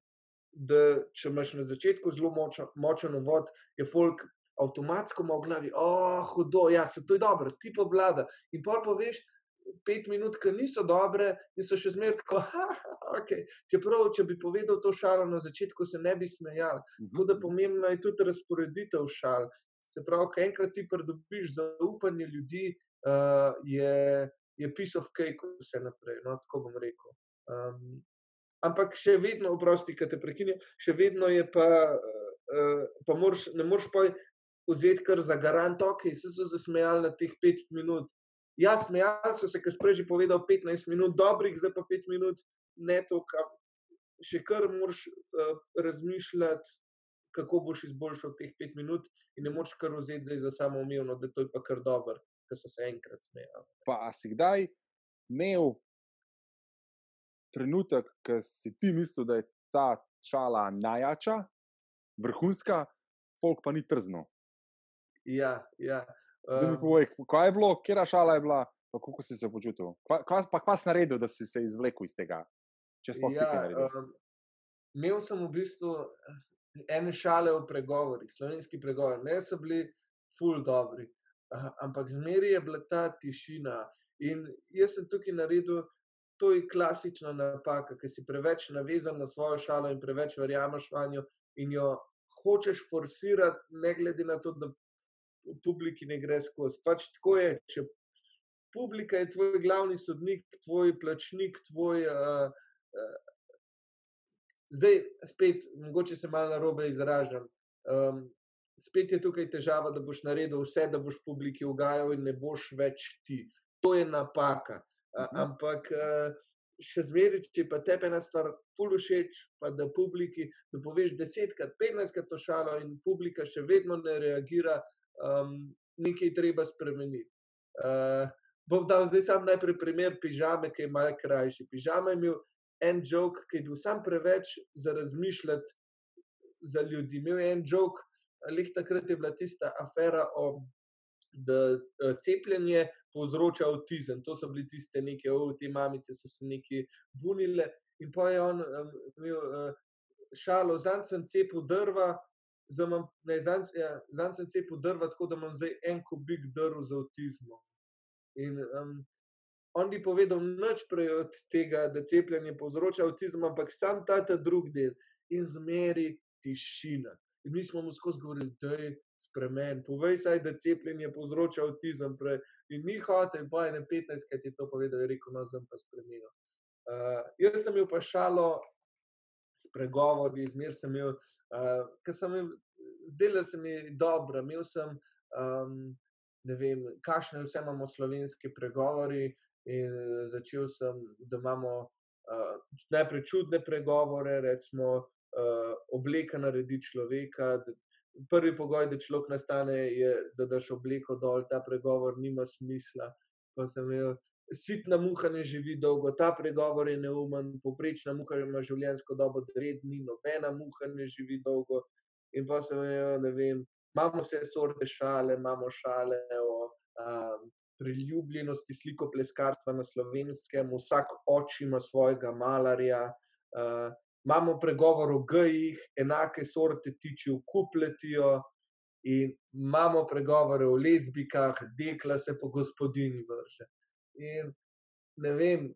da če imaš na začetku zelo močen, močen uvod, je folk avtomatsko ima v glavi, oh, hudo, ja, se to je dobro, ti pa vlada. In pa poveš, pet minut, ki niso dobre, in so še zmeraj tako, okay. čeprav, če bi povedal to šalo na začetku, se ne bi smejal. Tako da pomembna je tudi razporeditev šal. Se pravi, ko enkrat ti pridobiš zaupanje ljudi, uh, je, je piece of cake, vse naprej. No, tako bom rekel. Um, ampak še vedno, oprosti, ki te prekinjam, še vedno je pa, uh, pa moraš, ne moreš pa vzeti kar za garant, ok, se so zasmejali na teh pet minut. Ja, smejali so se, ker sprej že povedal 15 minut, dobrih, zdaj pa 5 minut, ne to, kar še kar moraš uh, razmišljati, kako boš izboljšal teh 5 minut, in ne moreš kar vzeti za samo umevno, da to je pa kar dobro, ker so se enkrat smejali. Pa si kdaj imel trenutek, ko si ti mislil, da je ta šala najjača, vrhunska, folk pa ni trzno? Ja, ja. Um, povej, kaj je bilo, kera šala je bila, pa kako si se počutil? Kva, kva, pa kva si naredil, da si se izvlekel iz tega? Če sploh si kaj naredil. um, imel sem v bistvu eh, ene šale o pregovorih, slovenski pregovor, ne so bili ful dobri, uh, ampak zmeri je bila ta tišina. In jaz sem tukaj naredil, to je klasična napaka, ker si preveč navezan na svojo šalo in preveč verjameš v njo in jo hočeš forsirati, ne glede na to, da v publiki ne gre skozi. Pač tako je, če publika je tvoj glavni sodnik, tvoj plačnik, tvoj. Uh, uh, zdaj, spet, mogoče se malo na robe izražam. Um, spet je tukaj težava, da boš naredil vse, da boš publiki ugajal in ne boš več ti. To je napaka. Uh, Mhm. ampak uh, še zmeraj, če pa tebi ena stvar ful všeč, pa da publiki, da poveš desetkrat, petnajstkrat to šalo in publika še vedno ne reagira, um, nekaj treba spremeniti. Uh, bom dal zdaj sam najprej primer pižame, ki je malce krajši. Pižama je imel en jok, ki je bil sam preveč za razmišljati za ljudi. Imel je en jok, lih takrat je bila tista afera o da uh, cepljenje povzroča avtizem. To so bili tiste neke, o, te mamice so se neki bunile. In pa je on um, imel uh, šalo, zanj sem cepil drva, zdaj imam, ne, zanj, ja, zanj sem cepil drva, tako da imam zdaj en kubik drv z avtizmom. In um, on bi povedal nič prej od tega, da cepljenje povzroča avtizem, ampak sam ta ta drug del in zmeri tišina. In mi smo mu skozi govorili, da je spremen. Povej saj, da cepljenje povzroča avtizem. Pre... In ni hotel, je ne 15, kaj ti to povedal, je rekel, no, sem pa spremenil. Uh, jaz sem imel pa šalo s pregovori, zmer sem imel, uh, ker sem imel, zdela se mi dobro, imel sem, um, ne vem, kakšne vse imamo slovenske pregovori in začel sem, da imamo uh, najprej čudne pregovore, recimo uh, obleka naredi človeka, da, prvi pogoj, da človek nastane, je, da daš obleko dol, ta pregovor nima smisla. Pa sem imel, sitna muha ne živi dolgo, ta pregovor je neumen, poprečna muha ima življenjsko dobo 9 dni, nobena muha ne živi dolgo. In pa sem imel, ne vem, imamo vse sorte šale, imamo šale o um, priljubljenosti slikopleskarstva na slovenskem, vsak oči ima svojega malarja. Uh, imamo pregovor o gejih, enake sorte tiči v kupletijo, imamo pregovore o lezbikah, dekla se po gospodini vrše. In ne vem,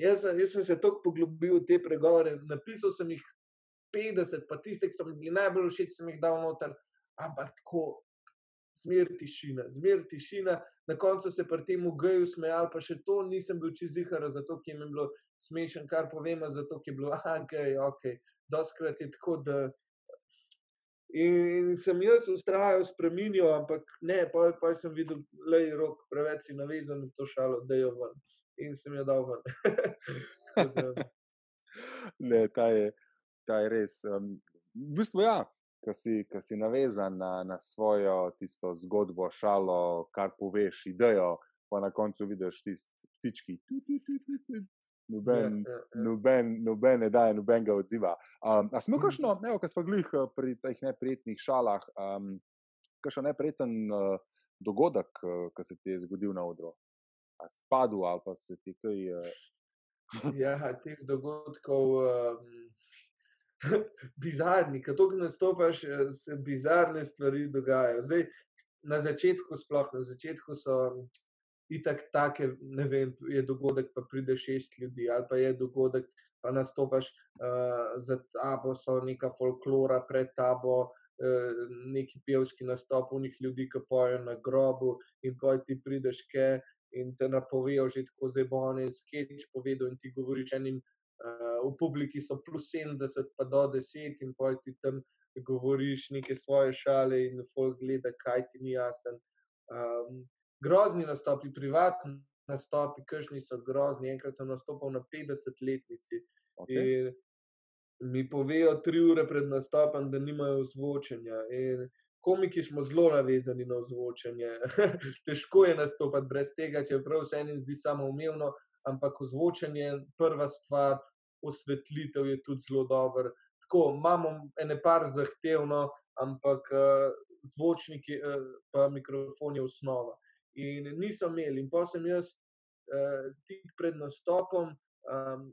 jaz, jaz sem se tako poglobil v te pregovore, napisal sem jih 50, pa tiste, ki so mi najbolj všeč, sem jih dal noter, ampak tako. Zmer tišina, zmer tišina, na koncu se pri tem ugeju smejal, pa še to nisem bil čizihar, zato ker mi je bilo smešen, kar povemo, zato je bilo, ah, okay, ok, doskrat je tako, da. In sem jaz ustrajal, spremenil, ampak ne, pa, pa sem videl, da je rok preveč navezan na to šalo, da je ven. In sem jo dal ven. ne, ta je, ta je res. Um, v bistvu, ja, ki si, si navezan na, na svojo tisto zgodbo, šalo, kar poveš, idejo, pa na koncu vidiš tiste ptički, noben, ja, ja, ja. noben, noben ne daje nobenega odziva. Um, a smo mhm. kakšno, ne, ko smo glih eh, pri teh neprijetnih šalah, um, kakšen neprijeten uh, dogodek, uh, ki se ti je zgodil na odru? A spadu ali pa se ti kaj. Uh... ja, teh dogodkov. Um... Bizarni, ko tukaj nastopaš, se bizarne stvari dogajajo. Zdaj, na začetku, sploh na začetku, so itak take, ne vem, je dogodek, pa pride šest ljudi, ali pa je dogodek, pa nastopaš uh, za tabo, so neka folklora pred tabo, uh, neki pevski nastop, unih ljudi, ki pojejo na grobu in pa ti prideš ke in te napovejo že tako zebone, sketch povedo in ti govoriš enim, uh, v publiki so plus 70, pa do 10 in pa ti tam govoriš neke svoje šale in folk gleda, kaj ti ni jasen. Um, grozni nastopi, privatni nastopi, kršni so grozni. Enkrat sem nastopil na 50-letnici. Okay. Mi povejo tri ure pred nastopom, da nimajo zvočenja. In komiki smo zelo navezani na zvočenje. Težko je nastopati brez tega, čeprav se enim zdi samo umevno, ampak zvočenje je prva stvar, osvetlitev je tudi zelo dobro. Tako imamo ene par zahtevno, ampak uh, zvočniki, uh, pa mikrofon je osnova in niso imeli. In pa sem jaz uh, tik pred nastopom, um,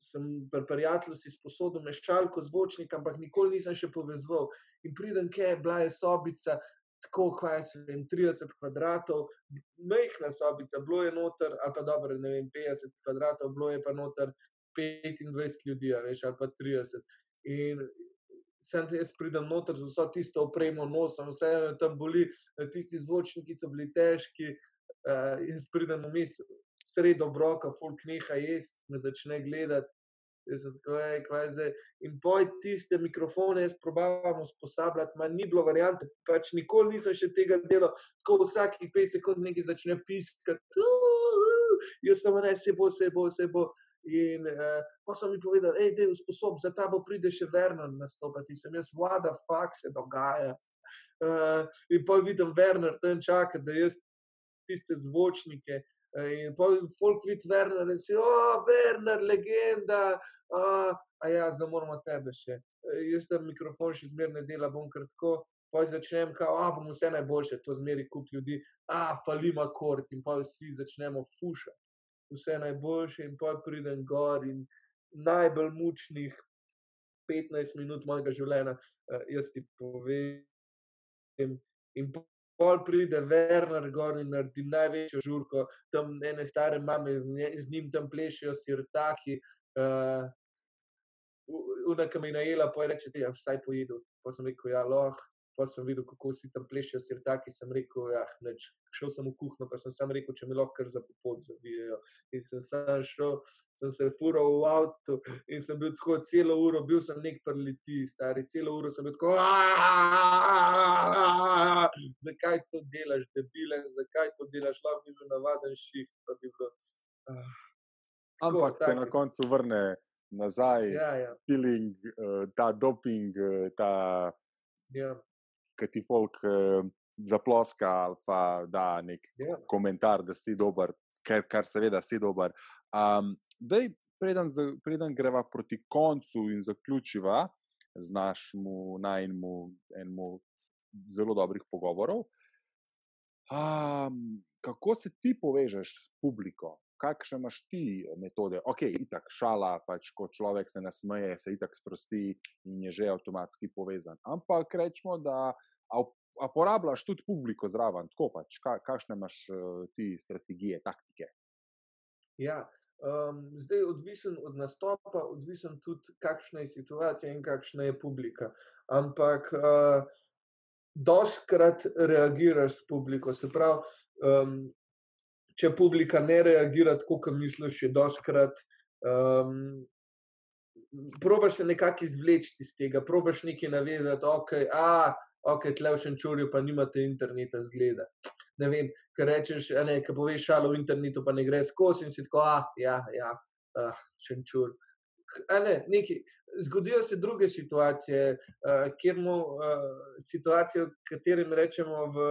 sem pri prijatelju si sposodil meščalko zvočnika, ampak nikoli nisem še povezal. In pridem, kje je bila je sobica. Tako, kaj se jim 30 kvadratov, majhna sobica, bilo je noter, ali pa dobro, ne vem, 50 kvadratov, bilo je pa noter 25 ljudi, veš, ali pa 30. In sem jaz pridem noter z vso tisto opremo, nosom, vse tam boli, eh, tisti zvočniki so bili težki. Uh, in pridem vmes, sredo broka, folk neha jesti, me začne gledati. Tako, ej, in poj tiste mikrofone, jaz probavam usposabljati, manj ni bilo variante, pač nikoli nisem še tega delal, tako vsakih pet sekund nekaj začne piskati, jaz sem rekel, se bo, se bo, se bo. In uh, pa so mi povedali, da je sposob, za ta bo pride še Werner nastopati, sem jaz vlada, fakt se dogaja. Uh, in pa vidim Werner tam čaka, da jaz tiste zvočnike. Uh, in pa folk vidi Werner in si, oh, Werner, legenda, uh, a ja, zdaj moramo tebe še. Uh, jaz tam mikrofon še zmerno dela, bom kratko. Pa začnem, da oh, bomo vse najboljše, to zmeri kup ljudi, a falima kort in pa vsi začnemo fušati vse najboljše, in pa pridem gor in najbolj mučnih 15 minut mojega življenja, uh, jaz ti povem. In pol pride Werner gor in naredi največjo žurko, tam ene stare mame z, nje, z njim tam plešijo, sirtaki. Uh, Una, ki mi je najela, pa je reče, da ja, je vsaj pojedel. Pa sem rekel, ja, lahko. Pa sem videl, kako si tam plešijo sirtaki, sem rekel, ja, neč. Šel sem v kuhno, pa sem sam rekel, če mi lahko kar za popot zavijajo. In sem sam šel, sem se fural v avtu in sem bil tako celo uro, bil sem nek preliti, stari, celo uro sem bil tako, zakaj to delaš, debile, zakaj to delaš, lahko bi bil navaden šift, pa bi bilo. Ampak te na koncu vrne nazaj, Ja, ja. feeling, eh, ta doping, eh, ta ja. Ki ti folk eh, zaploska ali pa da nek Ja. komentar, da si dober, kar, kar seveda si dober. Um, dej, preden, za- preden greva proti koncu in zaključiva z našemu najmu enemu zelo dobrih pogovorov. Um, kako se ti povežeš s publiko? Kakšne imaš ti metode? Ok, itak šala, pač ko človek se nasmeje, se itak sprosti in je že avtomatski povezan. Ampak rečemo, da a, a porabljaš tudi publiko zraven, tako pač, ka, kakšne imaš uh, ti strategije, taktike. Ja, um, zdaj odvisen od nastopa, odvisen tudi, kakšna je situacija in kakšna je publika. Ampak uh, doskrat reagiraš s publiko. Se pravi, um, če publika ne reagira tako, kot misliš, je doskrat. Um, Probaš se nekako izvleči iz tega, probaš nekaj navezati, ok, a, ok, tle v Šenčurju pa nimate interneta zgleda. Ne vem, ker rečeš, ne, ker poveš šalo v internetu, pa ne gre skozi in si tako, ah, ja, ja, ah, Šenčur. A ne, nekaj. Zgodijo se druge situacije, uh, kjer mu uh, situacije, v katerem rečemo v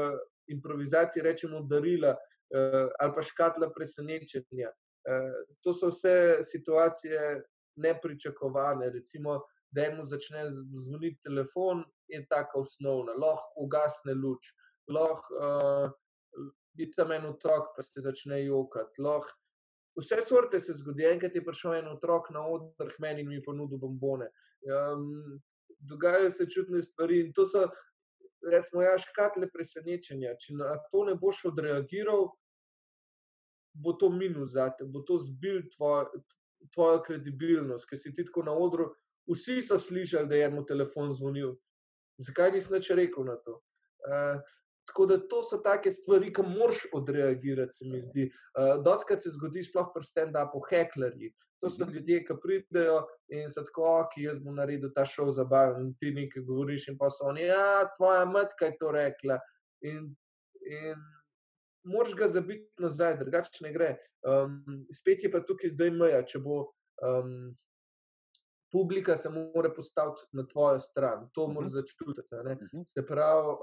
improvizaciji, rečemo darila uh, ali pa škatla presenečenja. Uh, to so vse situacije nepričakovane. Recimo, da mu začne zvoniti telefon, je tako osnovna, lahko ugasne luč, lahko uh, je tam en otrok, pa se začne jokati. Lahko Vse sorte se zgodi, enkrat je prišel en otrok na oder k meni in mi ponudil bombone. Um, dogajajo se čudne stvari in to so, recimo, ja, škatle presenečenja. Če na to ne boš odreagiral, bo to minus za te, bo to zbil tvojo, tvojo kredibilnost, ker si ti tako na odru. Vsi so slišali, da je mu telefon zvonil. Zakaj nisi nič rekel na to? Uh, Tako da to so take stvari, ki moraš odreagirati, se mi zdi. Uh, Doskrat se zgodi, sploh pri stand-upu, heklerji. To so ljudje, ki pridejo in so tako, ki jaz bom naredil ta šov za bar in ti nekaj govoriš, in pa so oni, ja, tvoja matka je to rekla. In, in moraš ga zabiti nazaj, drugače ne gre. Um, spet je pa tukaj zdaj meja, če bo. Um, Publika se mora postaviti na tvojo stran, to Mhm. moraš začutiti. a ne. Mhm. Se pravi,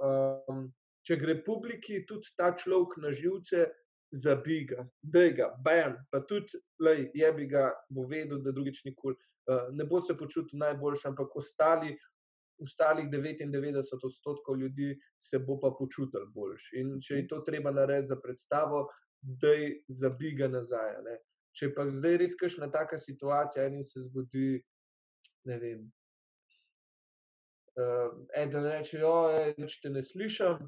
um, če gre publiki tudi ta človek na živce, zabiga, da ga, bam, pa tudi, lej, je bi ga, bo vedel, da drugič nikoli uh, ne bo se počutil najboljši, ampak ostali, ostalih 99 odstotkov ljudi se bo pa počutil boljši. In če je to treba narediti za predstavo, da je zabiga nazaj. Ne? Če pa zdaj res kakšna taka situacija in se zgodi, ne vem. Uh, eden reče, da te ne slišim,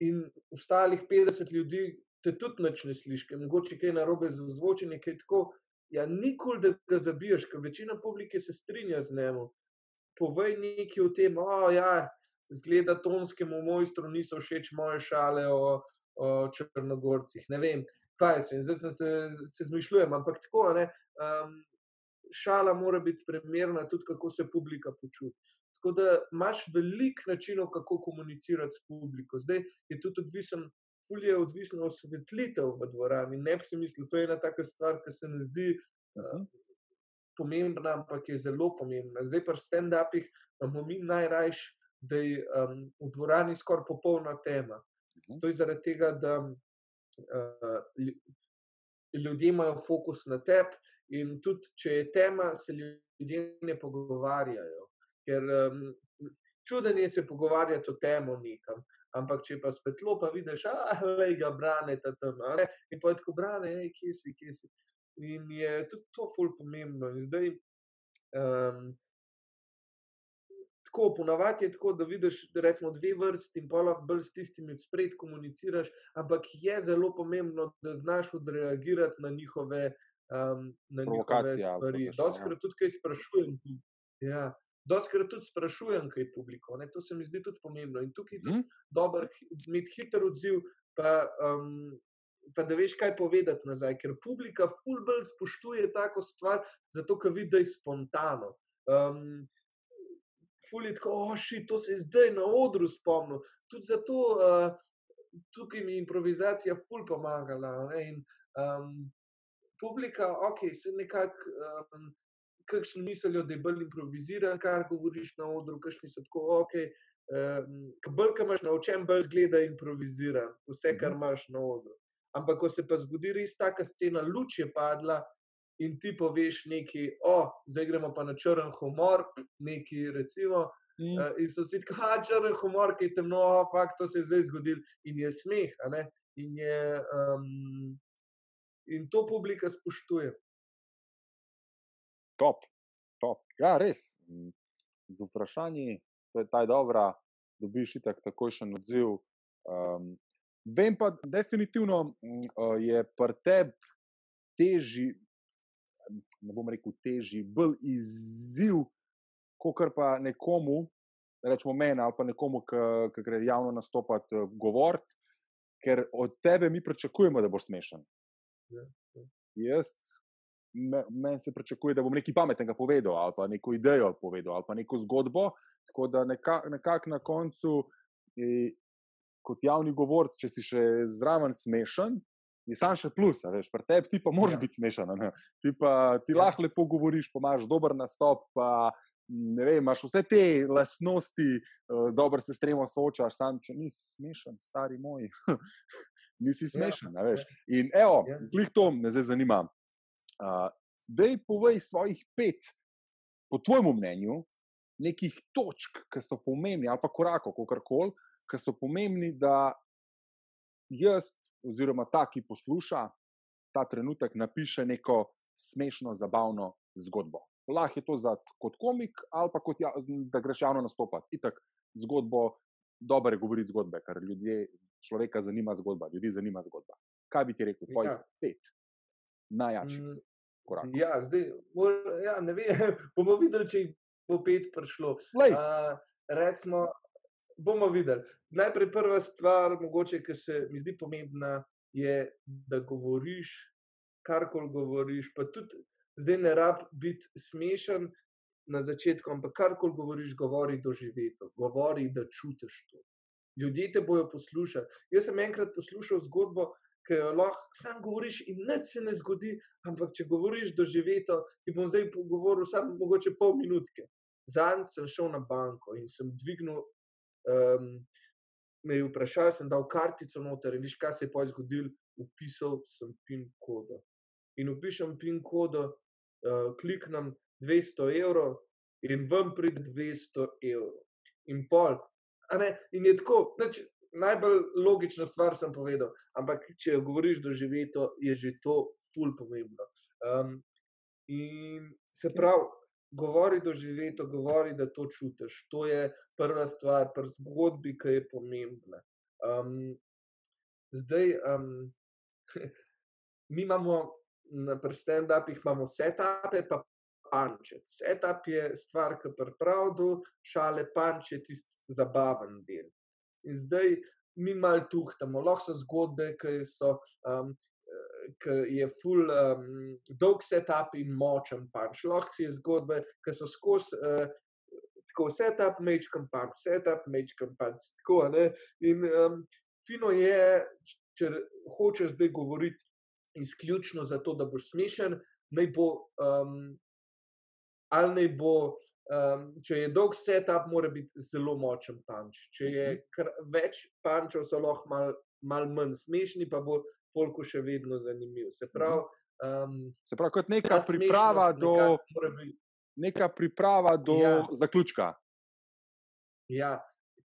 in ostalih 50 ljudi te tudi nič ne sliši, ker mogoče kaj narobe z zvočenjem, kaj tako. Ja, nikoli, da ga zabiješ, ker večina publike se strinja z njim. Povej nekaj o tem, da ja, zgleda tonskemu mojstru niso všeč moje šale o, o Črnogorcih. Ne vem, kaj se, zdaj sem se, se zmišljujem, ampak tako, ne. Um, šala mora biti primerna tudi, kako se publika počuti. Tako da imaš veliko načinov, kako komunicirati s publiko. Zdaj je tudi odvisen, fulje je odvisno od osvetlitev v dvorani. Ne bi si mislil, to je ena taka stvar, ki se ne zdi uh, pomembna, ampak je zelo pomembna. Zdaj pa v stand-upih imamo mi najrajš, da je um, v dvorani skoraj popolna tema. Mhm. To je zaradi tega, da uh, ljudje imajo fokus na tebi, in tudi če je tema, se ljudje ne pogovarjajo. Ker um, čuden je se pogovarjati o temo nekam. Ampak, če pa svetlo, pa vidiš, da je ga brane tam. a ne, In pa je tako brane, hej, kje si, kje si. In je tudi to ful pomembno. In zdaj, um, tako ponavadi je tako, da vidiš, recimo dve vrsti in pa lahko bolj s tistimi spred komuniciraš, ampak je zelo pomembno, da znaš odreagirati na njihove, um, na njihove stvari. Doskrat tudi kaj sprašujem. Ja, Doskrat tudi sprašujem, kaj je publiko, ne? to se mi zdi tudi pomembno. In tukaj je tudi Mhm. dober, imeti hiter odziv, pa, um, pa da veš, kaj povedati nazaj, ker publika fulbelj spoštuje tako stvar, zato ker vidi, da je spontano. Um, Ful je tako, oši, to se je zdaj na odru spomnil. Tudi zato uh, tukaj mi improvizacija ful pomagala. Ne? In, um, publika, ok, se nekako. Um, Kakšni mislijo, da je bolj improviziran, kar govoriš na odru, kakšni so tako, ok. Um, bolj, ki imaš naučen, bolj zgleda improviziran, vse, kar imaš na odru. Ampak, ko se pa zgodi res taka scena, luč je padla in ti poveš nekaj, o, oh, zdaj gremo pa na črn humor, nekaj recimo. Mm. Uh, in so vsi tako, ah, črn humor, ki je temno, ampak to se je zdaj zgodil in je smeh. In, je, um, in to publika spoštuje. Top, top. Ja, res. Z vprašanji, to je ta dobra, dobiš itak takojšen odziv. Um, vem pa, definitivno uh, je pri tebi težji, ne bom rekel težji, bolj izziv, kot pa nekomu, rečemo meni ali pa nekomu, ki gre javno nastopati, govoriti, ker od tebe mi pričakujemo, da boš smešen. Ja, ja. Jaz me- meni se pričakuje, da bom nekaj pametnega povedal, ali pa neko idejo povedal, ali pa neko zgodbo. Tako da nekako nekak na koncu, eh, kot javni govorc, če si še zraven smešen, je sam še plus. Veš, pri tebi ti pa moraš Ja. biti smešen. ne. Ti, pa, ti Ja. lahko lepo govoriš, pa imaš dober nastop. Pa, vem, imaš vse te lastnosti, uh, dobro se s tem soočaš, sam če nisi smešen, stari moj. nisi Ja, smešen. ja. In evo, Ja. glih to me zdaj zanima. Uh, dej povej svojih pet, po tvojem mnenju, nekih točk, ki so pomembni, ali pa korakov, kako koli, ki so pomembni, da jaz, oziroma ta, ki posluša ta trenutek, napiše neko smešno, zabavno zgodbo. Lahko je to za, kot komik, ali pa kot, ja, da greš javno nastopati. Itak zgodbo, dobro je govoriti zgodbe, ker ljudje, človeka zanima zgodba, ljudi zanima zgodba. Kaj bi ti rekel, tvojih Ja. pet najjačih Mm, korakov? Ja, zdaj, mor- ja, ne vem, bomo videli, če jih bo pet prišlo. Lej, Uh, recimo, bomo videli. Najprej prva stvar, mogoče, ki se mi zdi pomembna, je, da govoriš, karkoli govoriš. Pa tudi zdaj ne rab biti smešen na začetku, ampak karkoli govoriš, govori doživeto, govori, da čutiš to. Ljudje te bojo poslušali. Jaz sem enkrat poslušal zgodbo, ki jo lahko sam govoriš, in nič se ne zgodi, ampak če govoriš doživeto, ti bom zdaj govoril samo mogoče pol minutke. Zadnjič sem šel na banko in sem dvignil, um, me je vprašal, sem dal kartico noter in viš, kaj se je poj zgodil, upisal sem PIN kodo. In upišem PIN kodo, uh, kliknem 200 evrov in ven pride 200 evrov. In pol. in je tako, nič, najbolj logična stvar sem povedal, ampak če jo govoriš doživeto, je že to ful pomembno. Um, in se pravi, govori doživeto, govori, da to čutiš. To je prva stvar, pri zgodbi, ki je pomembna. Um, zdaj, um, mi imamo na prstendapih imamo setupe, pa panče. Setup je stvar, ki pripravlja, šale panče je zabaven del. In zdaj mi malo tuhtamo, lahko so zgodbe, ki so. Um, Ki je full um, dolg setup in močen punch. Lahko je zgodbe, ki so skozi uh, tako setup, mečkam punch, setup, mečkam punch. Tako, ne? in um, fino je, če hočeš zdaj govoriti izključno zato, da boš smešen, naj bo, um, ali naj bo, um, če je dolg setup, mora biti zelo močen punch. Če je kar, več punčev, so lahko malo mal manj smešni, pa bo polku še vedno zanimiv. Se pravi, um, se pravi, kot neka priprava do, neka priprava do Ja. zaključka. Ja,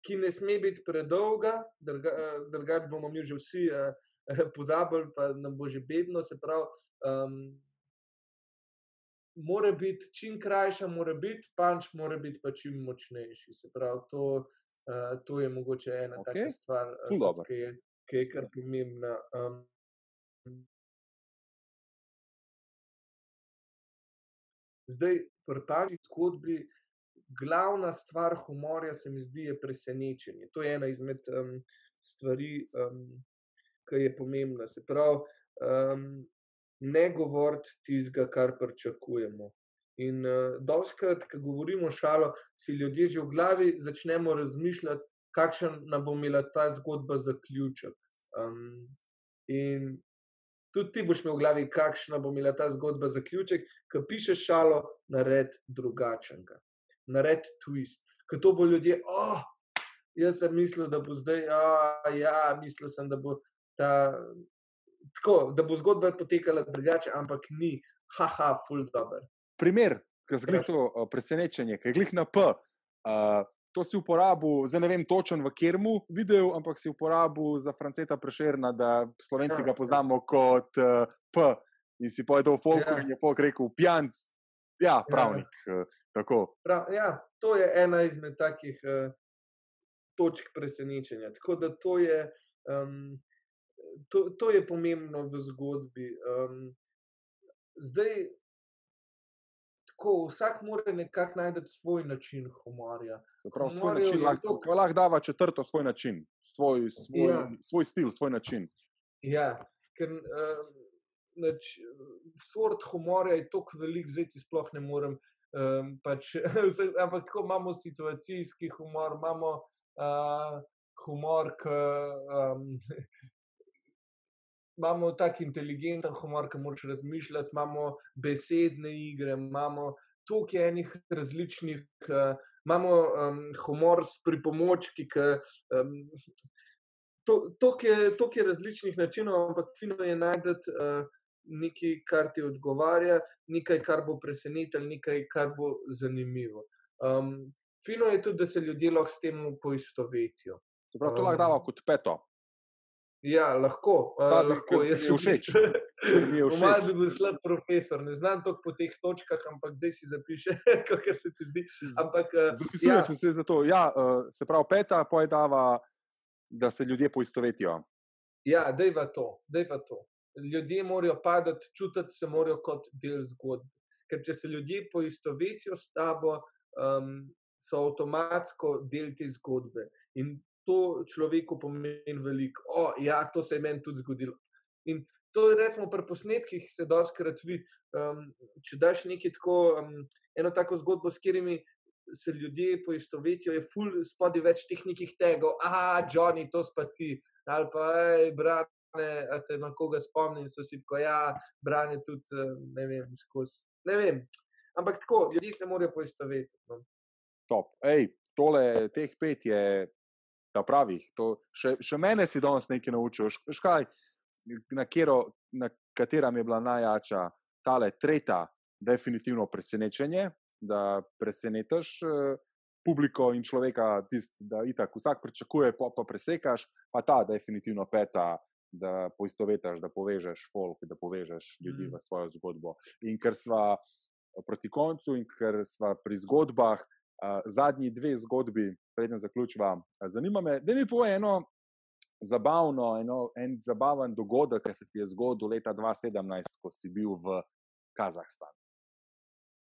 ki ne sme biti predolga, druga, eh, drugače bomo mi že vsi uh, pozabili, pa nam bo že bedno. Se pravi, um, mora biti čim krajša, mora biti, panč mora biti pa čim močnejši. Se pravi, to, uh, to je mogoče ena okay. Taka stvar, dobro. ki je, ki je kar pomembna. Um, Zdaj, pri panči zgodbi glavna stvar humorja se mi zdi je presenečenje. To je ena izmed um, stvari, um, ki je pomembna. Se pravi, um, ne govoriti tistega, kar pričakujemo. In uh, doskrat, ko govorimo šalo, si ljudje že v glavi začnemo razmišljati, kakšen nam bo imela ta zgodba zaključek. Um, in tudi ti boš imel v glavi, kakšna bo imela ta zgodba zaključek, ki pišeš šalo, nared drugačnega, nared twist. Ker to bo ljudje, oh, jaz sem mislil, da bo zdaj, oh, ja, mislil sem, da bo ta. Tako, da bo zgodba potekala drugače, ampak ni, haha, full dobro primer, ki je to uh, presenečenje, ki je glih na P. Uh, to si uporabil, zdaj ne vem točno v Kermu videl, ampak si uporabil za Franceta Prešerna, da slovenci ga poznamo kot uh, P. In si povedal, folk ja. in je folk rekel, pijanc, ja, pravnik. Ja. Uh, Prav, ja, to je ena izmed takih uh, točk presenečenja. Tako da to je, um, to, to je pomembno v zgodbi. Um, zdaj, tako, vsak mora nekako najti svoj način humorja. Prav, svoj način lahko, to... lahko dava četrto svoj način, svoj, svoj, ja. svoj stil, svoj način. Ja, ker uh, nač, sort humorja je tako velik, zdaj ti sploh ne morem. Um, pač, ampak tako imamo situacijski humor, imamo uh, humor, ki um, imamo tako inteligenten humor, ki moraš razmišljati, imamo besedne igre, imamo toliko enih različnih, uh, imamo um, humor s pripomočki. Ki, um, To je, je različnih načinov, ampak fino je najti uh, nekaj, kar ti odgovarja, nekaj, kar bo presenetilo, nekaj, kar bo zanimivo. Um, fino je tudi, da se ljudje lahko s tem poistovetijo. Prav, to lahko damo kot peto. Ja, lahko. Da, uh, lahko jaz sem všeč. Malo bi bil slab profesor, ne znam to po teh točkah, ampak da si zapiše, kako se ti zdi. Ampak, uh, Zapisujem ja. se za to. Ja, uh, se pravi, peta pojedava, da se ljudje poistovetijo. Ja, da je to, da je to. Ljudje morajo padati, čutiti se morajo kot del zgodbe. Ker če se ljudje poistovetijo s tabo, um, so avtomatsko del te zgodbe. In to človeku pomeni veliko. O, ja, to se je meni tudi zgodilo. In to je, recimo, pri posnetkih se doskrat vidi. Um, če daš nekaj tako, um, eno tako zgodbo, s katerimi se ljudje poistovetijo, je full spodaj več teh nekih tegov, ah, Johnny, to spati, ali pa, hej, brat. A te na koga spomnim, so si tako, ja, branje tudi, ne vem, skozi. Ne vem. Ampak tako, ljudje se morajo poistovetiti. No. Top. Ej, tole, teh pet je ta pravih. To, še, še mene si danes nekaj naučil. Škaj, na, kjero, na katerem je bila najjača tale tretja, definitivno presenečenje, da presenetiš uh, publiko in človeka, tist, da itak vsak pričakuje, pa, pa presekaš, pa ta definitivno peta. Da poistovetiš, da povežeš folk, da povežeš ljudi mm. v svojo zgodbo. In ker smo proti koncu, in ker smo pri zgodbah, uh, zadnji dve zgodbi, preden zaključiva. Zanima me, da mi povej eno zabavno, eno, en zabaven dogodek, ki se ti je zgodil leta 2017, ko si bil v Kazahstanu.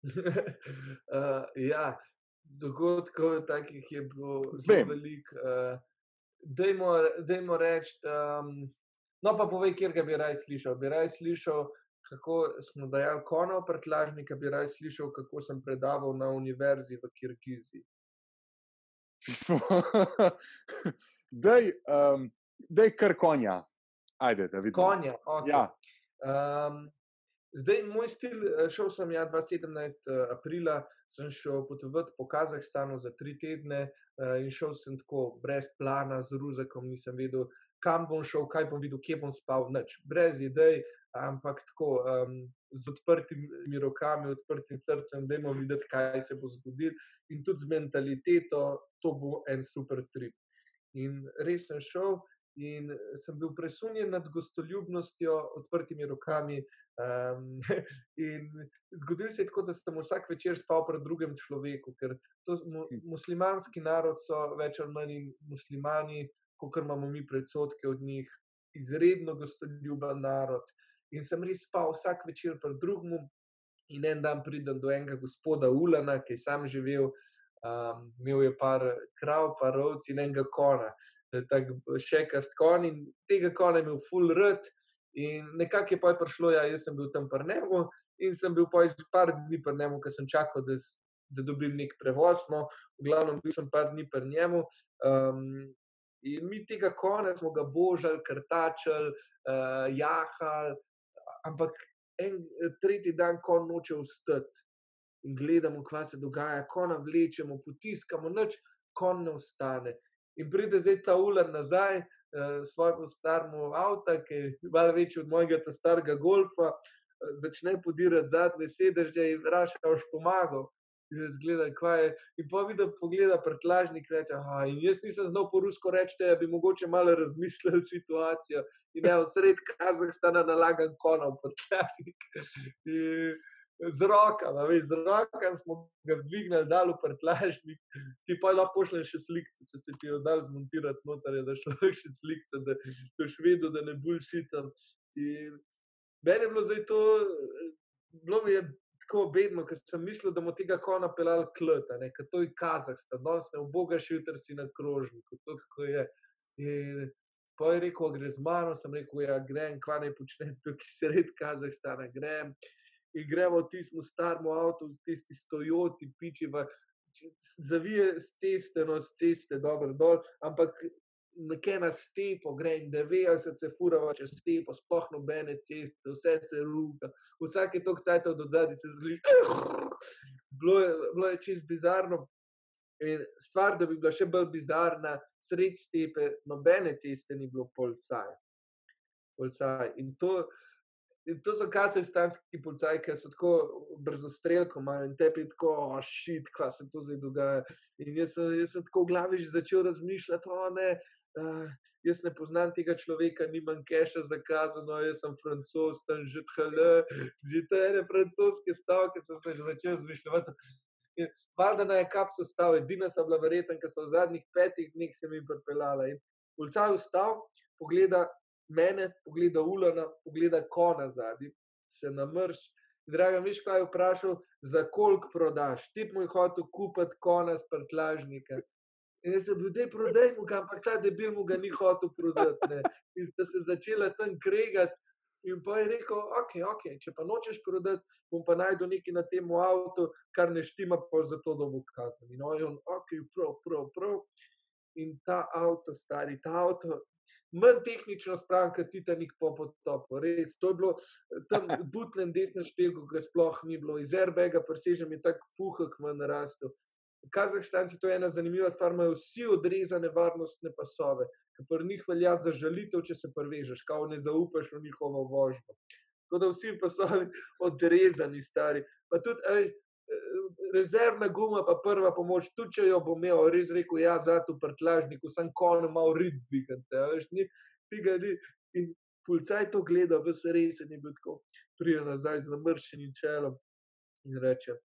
uh, ja, dogodkov takih je bilo zelo veliko. Uh, dajmo reči, um, no pa povej, kjer ga bi raj slišal. Bi raj slišal, kako smo dajali konov prtlažnika, bi raj slišal, kako sem predaval na univerzi v Kirgiziji pismo. Dej, um, dej kar konja. Ajde, da vidim. Konja. Okay. Ja. Um, zdaj, moj stil, eh, šel sem ja 2017. Eh, aprila, sem šel potovati po Kazahstanu za tri tedne uh, in šel sem tako brez plana, z ruzakom, nisem vedel, kam bom šel, kaj bom videl, kje bom spal, nič, brez idej, ampak tako um, z odprtimi rokami, odprtim srcem, da bomo videli, kaj se bo zgodilo, in tudi z mentaliteto, to bo en super trip. In res sem šel. In sem bil presunjen nad gostoljubnostjo, odprtimi rokami. Um, zgodil se je tako, da sem vsak večer spal pred drugim človekom, ker to mu, hm. muslimanski narod so več ali manj muslimani, kot imamo mi predsotke od njih, izredno gostoljuben narod. In sem res spal vsak večer pred drugim, in en dan pridem do enega gospoda Ulana, ki je sam živel Um, imel je par krav, par ovc in enega kona, tako še kast kon in tega kona je imel full rud. In nekako je pa prišlo, ja, jaz sem bil tam prnemo in sem bil pa par dni prnemo, ker sem čakal, da, da dobim nek prevoz. No, v glavnem bil sem par dni prnemo. Um, in mi tega kona smo ga božali, krtačali, uh, jahali, ampak en tretji dan kon noče vstati. In gledamo, kaj se dogaja, ko nam vlečemo, potiskamo, noč, ko ne ostane. In pride zdaj ta ular nazaj, uh, svojemu staremu avtu, ki je malo večji od mojega starega golfa, uh, začne podirati zadnje sedeže in vpraša, kaj boš pomagal. In zgleda, kaj je. In pa vidi, pogleda prtlažnik, reče, ah, in jaz nisem znal po rusko reči, da bi mogoče malo razmislil situacijo. In ne, v sred Kazahstana nalagan konov prtlažnik. In, z rokami, veš, z rokami smo ga dvignili, dal v prtlažnik, ki pa lahko pošlje še slike, če se ti je dal zmontirati noter, da šlo še slike, da boš vedel, da ne boš šitam. Meni je bilo zdaj to, bilo mi je tako bedno, ker sem mislil, da bomo tega kona pelali kleta, ker to je Kazahstan, danes ne obogaš jutri si na krožniku, to tako je. In, Pa je rekel, gre z mano, sem rekel, ja, grem, kva ne počnem, tukaj sred Kazahstana, grem in gremo v tistem starem avtu, v tisti stojoti, piči, zavije z ceste, no z ceste, dobro dol, ampak nekaj na stepo, gre in 90 se furava čez stepo, sploh nobene ceste, vse se ruka, vsake tok cajt od zadnji se zli. Bilo je, bilo je čist bizarno. In stvar, da bi bila še bolj bizarna, sred stepe, nobene ceste ni bilo policaj. policaj. In to, In to so kazahstanski policajci, ki so tako brzo streljko, imajo in tebi tako, šit, kaj se to zdaj dogaja. In jaz sem, jaz sem tako v glavi že začel razmišljati, o ne. Uh, jaz ne poznam tega človeka, nimam keša za kazano, jaz sem francos, tam že tkale, že te ene francoske stavke sem se začel zmišljati. Valjda na je kapsu stal, edina so bila verjetna, ker so v zadnjih petih dneh se mi pripeljala. In policaj vstal, pogleda mene, pogleda ulana, pogleda kona zadnji, se namrš. Draga, veš, kaj je vprašal, za koliko prodaš? Ti moj hotel kupiti kona s prtlažnika. In jaz sem bil, da je prodaj mu ampak ta debil mu ga ni hotel prodati. In sta se začela tam kregati. In pa je rekel, ok, ok, če pa nočeš prodati, bom pa najdel nekaj na tem avtu, kar ne štima, pa za to, da bo kazal. In on, ok, prav, prav, prav. In ta avto, stari, ta avto, manj tehnično spravljen, kot Titanik po potopu. Res, to je bilo tam butlen desni špeg, ki ga sploh ni bilo, iz Airbaga presežem je tako puhek v narastu. Kazahstanci, to je ena zanimiva stvar, imajo vsi odrezane varnostne pasove, ki pa njih velja za žalitev, če se prvežeš, kao ne zaupaš v njihovo vožnjo. Tako da vsi pasovi odrezani, stari. Pa tudi, ej, rezervna guma, pa prva pomoč, tudi če jo bo imel, res rekel, ja, za to prtlažnik, sem konj malo rid dvigati, veš, ni tega ni. In policaj to gleda, vse res je bil tako, prija nazaj z namršenim čelom in reče,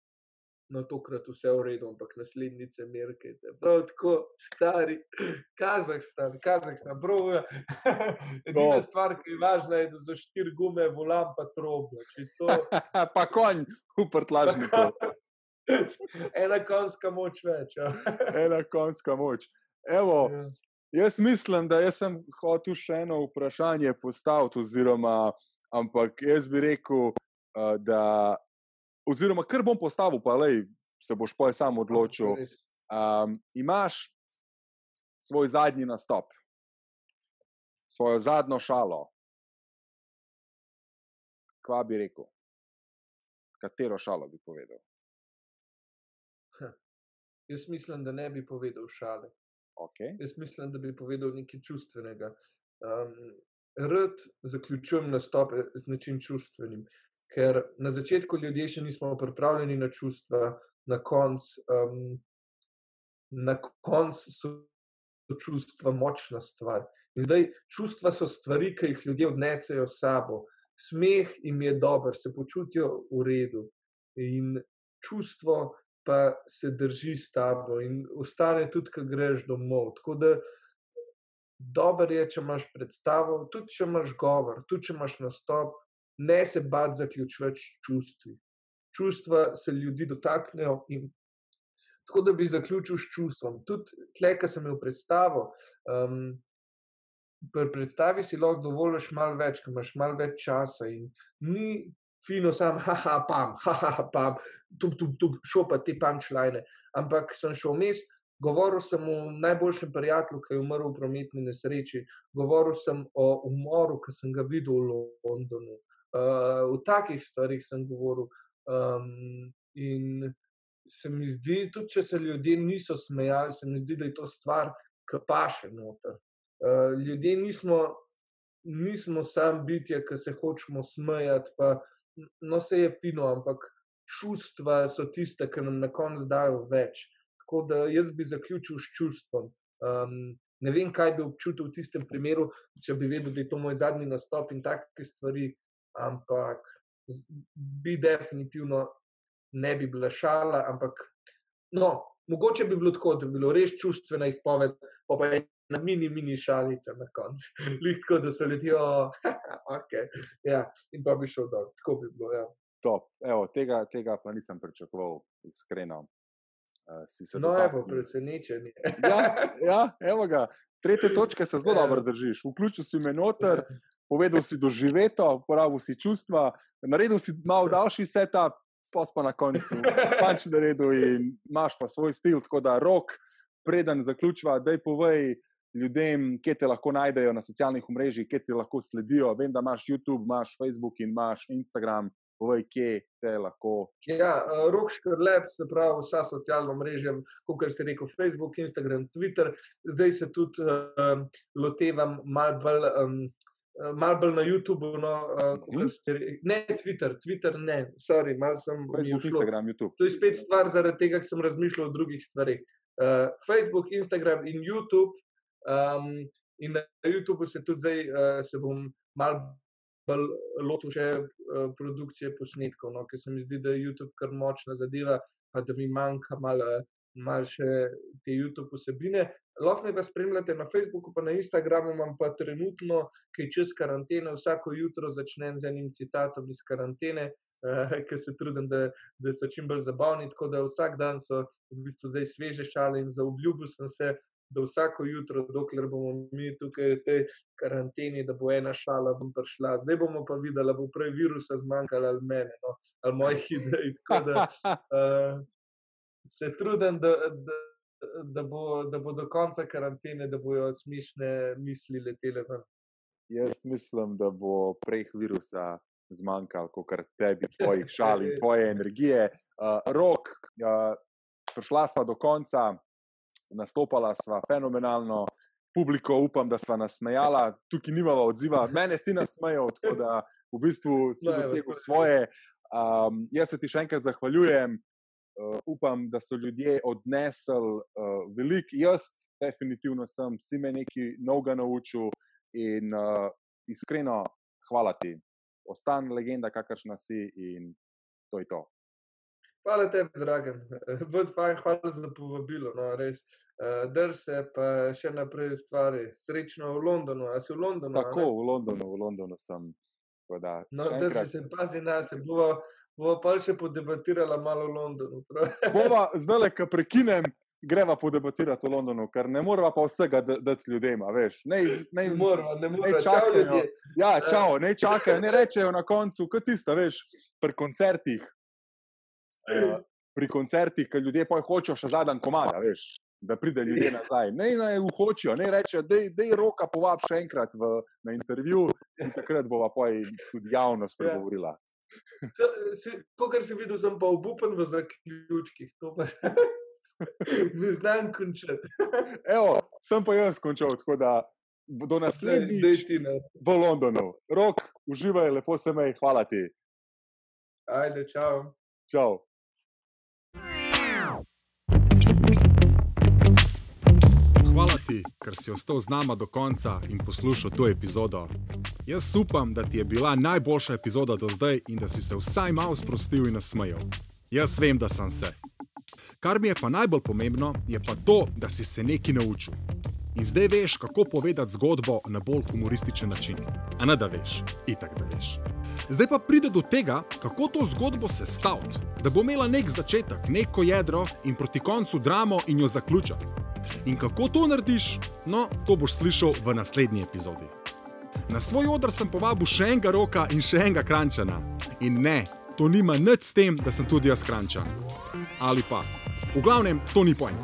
no, tokrat vse v redu, ampak naslednjice merkajte. Prav tako, stari, Kazahstan, Kazahstan, prav. Edina no. stvar, ki je važna, je, da so štiri gume, volam pa trobno. To... pa konj, uprtlažnik. Ena konska moč več. Ja. Ena konska moč. Evo, ja. Jaz mislim, da jaz sem hotel še eno vprašanje postaviti, oziroma, ampak jaz bi rekel, da oziroma kar bom postavil, pa lej, se boš pa sam odločil. Um, imaš svoj zadnji nastop, svojo zadnjo šalo. Kva bi rekel? Katero šalo bi povedal? Ha. Jaz mislim, da ne bi povedal šale. Okay. Jaz mislim, da bi povedal nekaj čustvenega. Um, rad zaključujem nastope z nečim čustvenim ker na začetku ljudje še nismo pripravljeni na čustva, na koncu um, konc so čustva močna stvar. In zdaj čustva so stvari, ki jih ljudje odnesejo s sabo. Smeh jim je dober, se počutijo v redu. In čustvo pa se drži s tabo in ostane tudi, ko greš domov. Tako da dobro je, če imaš predstavo, tudi če imaš govor, tudi če imaš nastop, ne se bati zaključovati čustvi. Čustva se ljudi dotaknejo in tako da bi zaključil s čustvom. Tudi tle, ki sem imel predstavo. Um, Pri predstavi si lahko dovoliš malo več, ker imaš malo več časa. In ni fino, sam, haha, pam, haha, pam, tu, tu, tu, šopa te punčline. Ampak sem šel vmes, govoril sem o najboljšem prijatelju, ki je umrl v prometni nesreči, govoril sem o umoru, ki sem ga videl v Londonu. Uh, v takih stvarih sem govoril. Um, in se mi zdi, tudi če se ljudje niso smejali, se mi zdi, da je to stvar, ki paše noter. Uh, ljudje nismo, nismo sam bitje, ki se hočemo smejati, pa no, se je fino, ampak čustva so tiste, ki nam na koncu dajo več. Tako da jaz bi zaključil s čustvom. Um, ne vem, kaj bi občutil v tistem primeru, če bi vedel, da je to moj zadnji nastop in take stvari, ampak bi definitivno ne bi bila šala, ampak no, mogoče bi bilo tako, da bi bilo res čustvena izpoved, pa pa je na mini, mini šalice na koncu. Lihko, da so ljudje, ok, ja, in pa bi šel dol, tako bi bilo. Ja. Top. Evo, tega, tega pa nisem pričakoval, iskreno. Uh, no, evo, presenečen. ja, ja, evo ga. Tretje točke se zelo dobro držiš. Vključil si me noter, povedal si doživeto, uporabil si čustva, naredil si malo daljši setup, pa pa na koncu pač na redu in imaš pa svoj stil. Tako da rok, preden zaključiva, da je povej ljudem, kje te lahko najdejo na socialnih mrežah, kje ti lahko sledijo. Vem, da imaš YouTube, imaš Facebook in imaš Instagram. Povej, kje te lahko. Ja, rok škrlep, se pravi, vsa socialna mreža, kot se reče, Facebook, Instagram, Twitter. Zdaj se tudi uh, lotevam malo bolj. Um, malo bolj na YouTubu, no, uh, ste, ne Twitter, Twitter ne, sorry, malo sem Facebook, Instagram, YouTube. To je spet stvar zaradi tega, ker sem razmišljal o drugih stvarih. Uh, Facebook, Instagram in YouTube. Um, in na YouTubu se tudi zdaj, uh, se bom malo bolj lotil še uh, produkcije posnetkov, no, ker se mi zdi, da je YouTube kar močna zadeva, pa da mi manjka malo. Malo še te YouTube vsebine. Lahko me pa spremljate na Facebooku, pa na Instagramu, imam pa trenutno, ki čez karantene, vsako jutro začnem z enim citatom iz karantene, eh, ki se trudim, da, da so čim bolj zabavni. Tako da vsak dan so v bistvu zdaj sveže šale in zaobljubil sem se. Da vsako jutro, dokler bomo mi tukaj v tej karanteni, da bo ena šala bom prišla. Zdaj bomo pa videli, da bo prej virusa zmanjkalo ali mene, no, ali mojih idej. Tako da uh, se trudim, da, da, da, bo, da bo do konca karantene, da bojo smešne misli letele ven. Jaz mislim, da bo prej virusa zmanjkalo, kot tebi, tvojih šal in tvoje energije. Uh, rok, uh, prišla sva do konca, nastopala sva fenomenalno. Publiko, upam, da sva nasmejala, tukaj nimamo odziva, mene si nasmejal, tako da v bistvu si dosegel svoje. Um, jaz se ti še enkrat zahvaljujem, upam, da so ljudje odnesli uh, veliko. Jaz, definitivno, sem si me nekaj novega naučil in uh, iskreno, hvala ti. Ostan legenda, kakršna si in to je to. Hvala tebi, dragi. Hvala za povabilo. No, res. Drž se pa še naprej stvari. Srečno v Londonu. A si v Londonu? Tako, v Londonu, v Londonu sem. Da, no, drži se, pazi nas, bo Bova pa še podebatirala malo v Londonu. Bova, zdaj, ko prekinem, greva podebatirati v Londonu, ker ne moramo pa vsega dati ljudem. Ne, ne, ne moramo, ne. Ne čakajo, ja, čau, ne čakajo, ne rečejo na koncu, kot tisto, veš, pri koncertih. Uh, pri koncertih, ki ljudje pa hočejo še zadnji komada, veš, da pride ljudje nazaj. Ne, ne, hočejo, ne rečejo, da je roka povab še enkrat v, na intervju in takrat bova pa tudi javno spregovorila. Ja. Kot si videl, sem pa obupen v zaključkih. ne znam končati. Evo, sem pa jaz končal, tako da do naslednjič v Londonu. Rok, uživaj, lepo se mej, hvala ti. Ajde, čau. Čau. Hvala ti, ker si ostal z nama do konca in poslušal to epizodo. Jaz upam, da ti je bila najboljša epizoda do zdaj in da si se vsaj malo sprostil in nasmejal. Jaz vem, da sem se. Kar mi je pa najbolj pomembno, je pa to, da si se nekaj naučil. In zdaj veš, kako povedati zgodbo na bolj humorističen način. A ne da veš, itak da veš. Zdaj pa pride do tega, kako to zgodbo sestaviti. da bo imela nek začetek, neko jedro in proti koncu dramo in jo zaključati. In kako to narediš, no, to boš slišal v naslednji epizodi. Na svoj odr sem povabil še enega roka in še enega krančana. In ne, to nima nič s tem, da sem tudi jaz krančan. Ali pa, v glavnem, to ni point.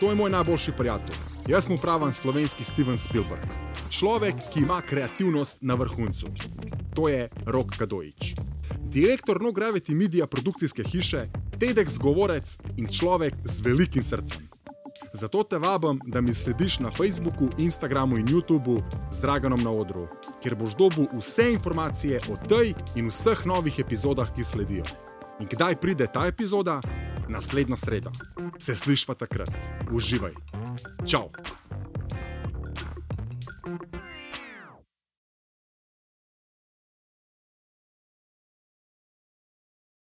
To je moj najboljši prijatelj. Jaz mu pravim slovenski Steven Spielberg. Človek, ki ima kreativnost na vrhuncu. To je Rok Kadojič. Direktor No Gravity Media produkcijske hiše, TEDx govorec in človek z velikim srcem. Zato te vabim, da mi slediš na Facebooku, Instagramu in YouTubu z Draganom na odru, kjer boš dobil vse informacije o tej in vseh novih epizodah, ki sledijo. In kdaj pride ta epizoda? Naslednjo sredo. Se slišva takrat. Uživaj. Čau! thank you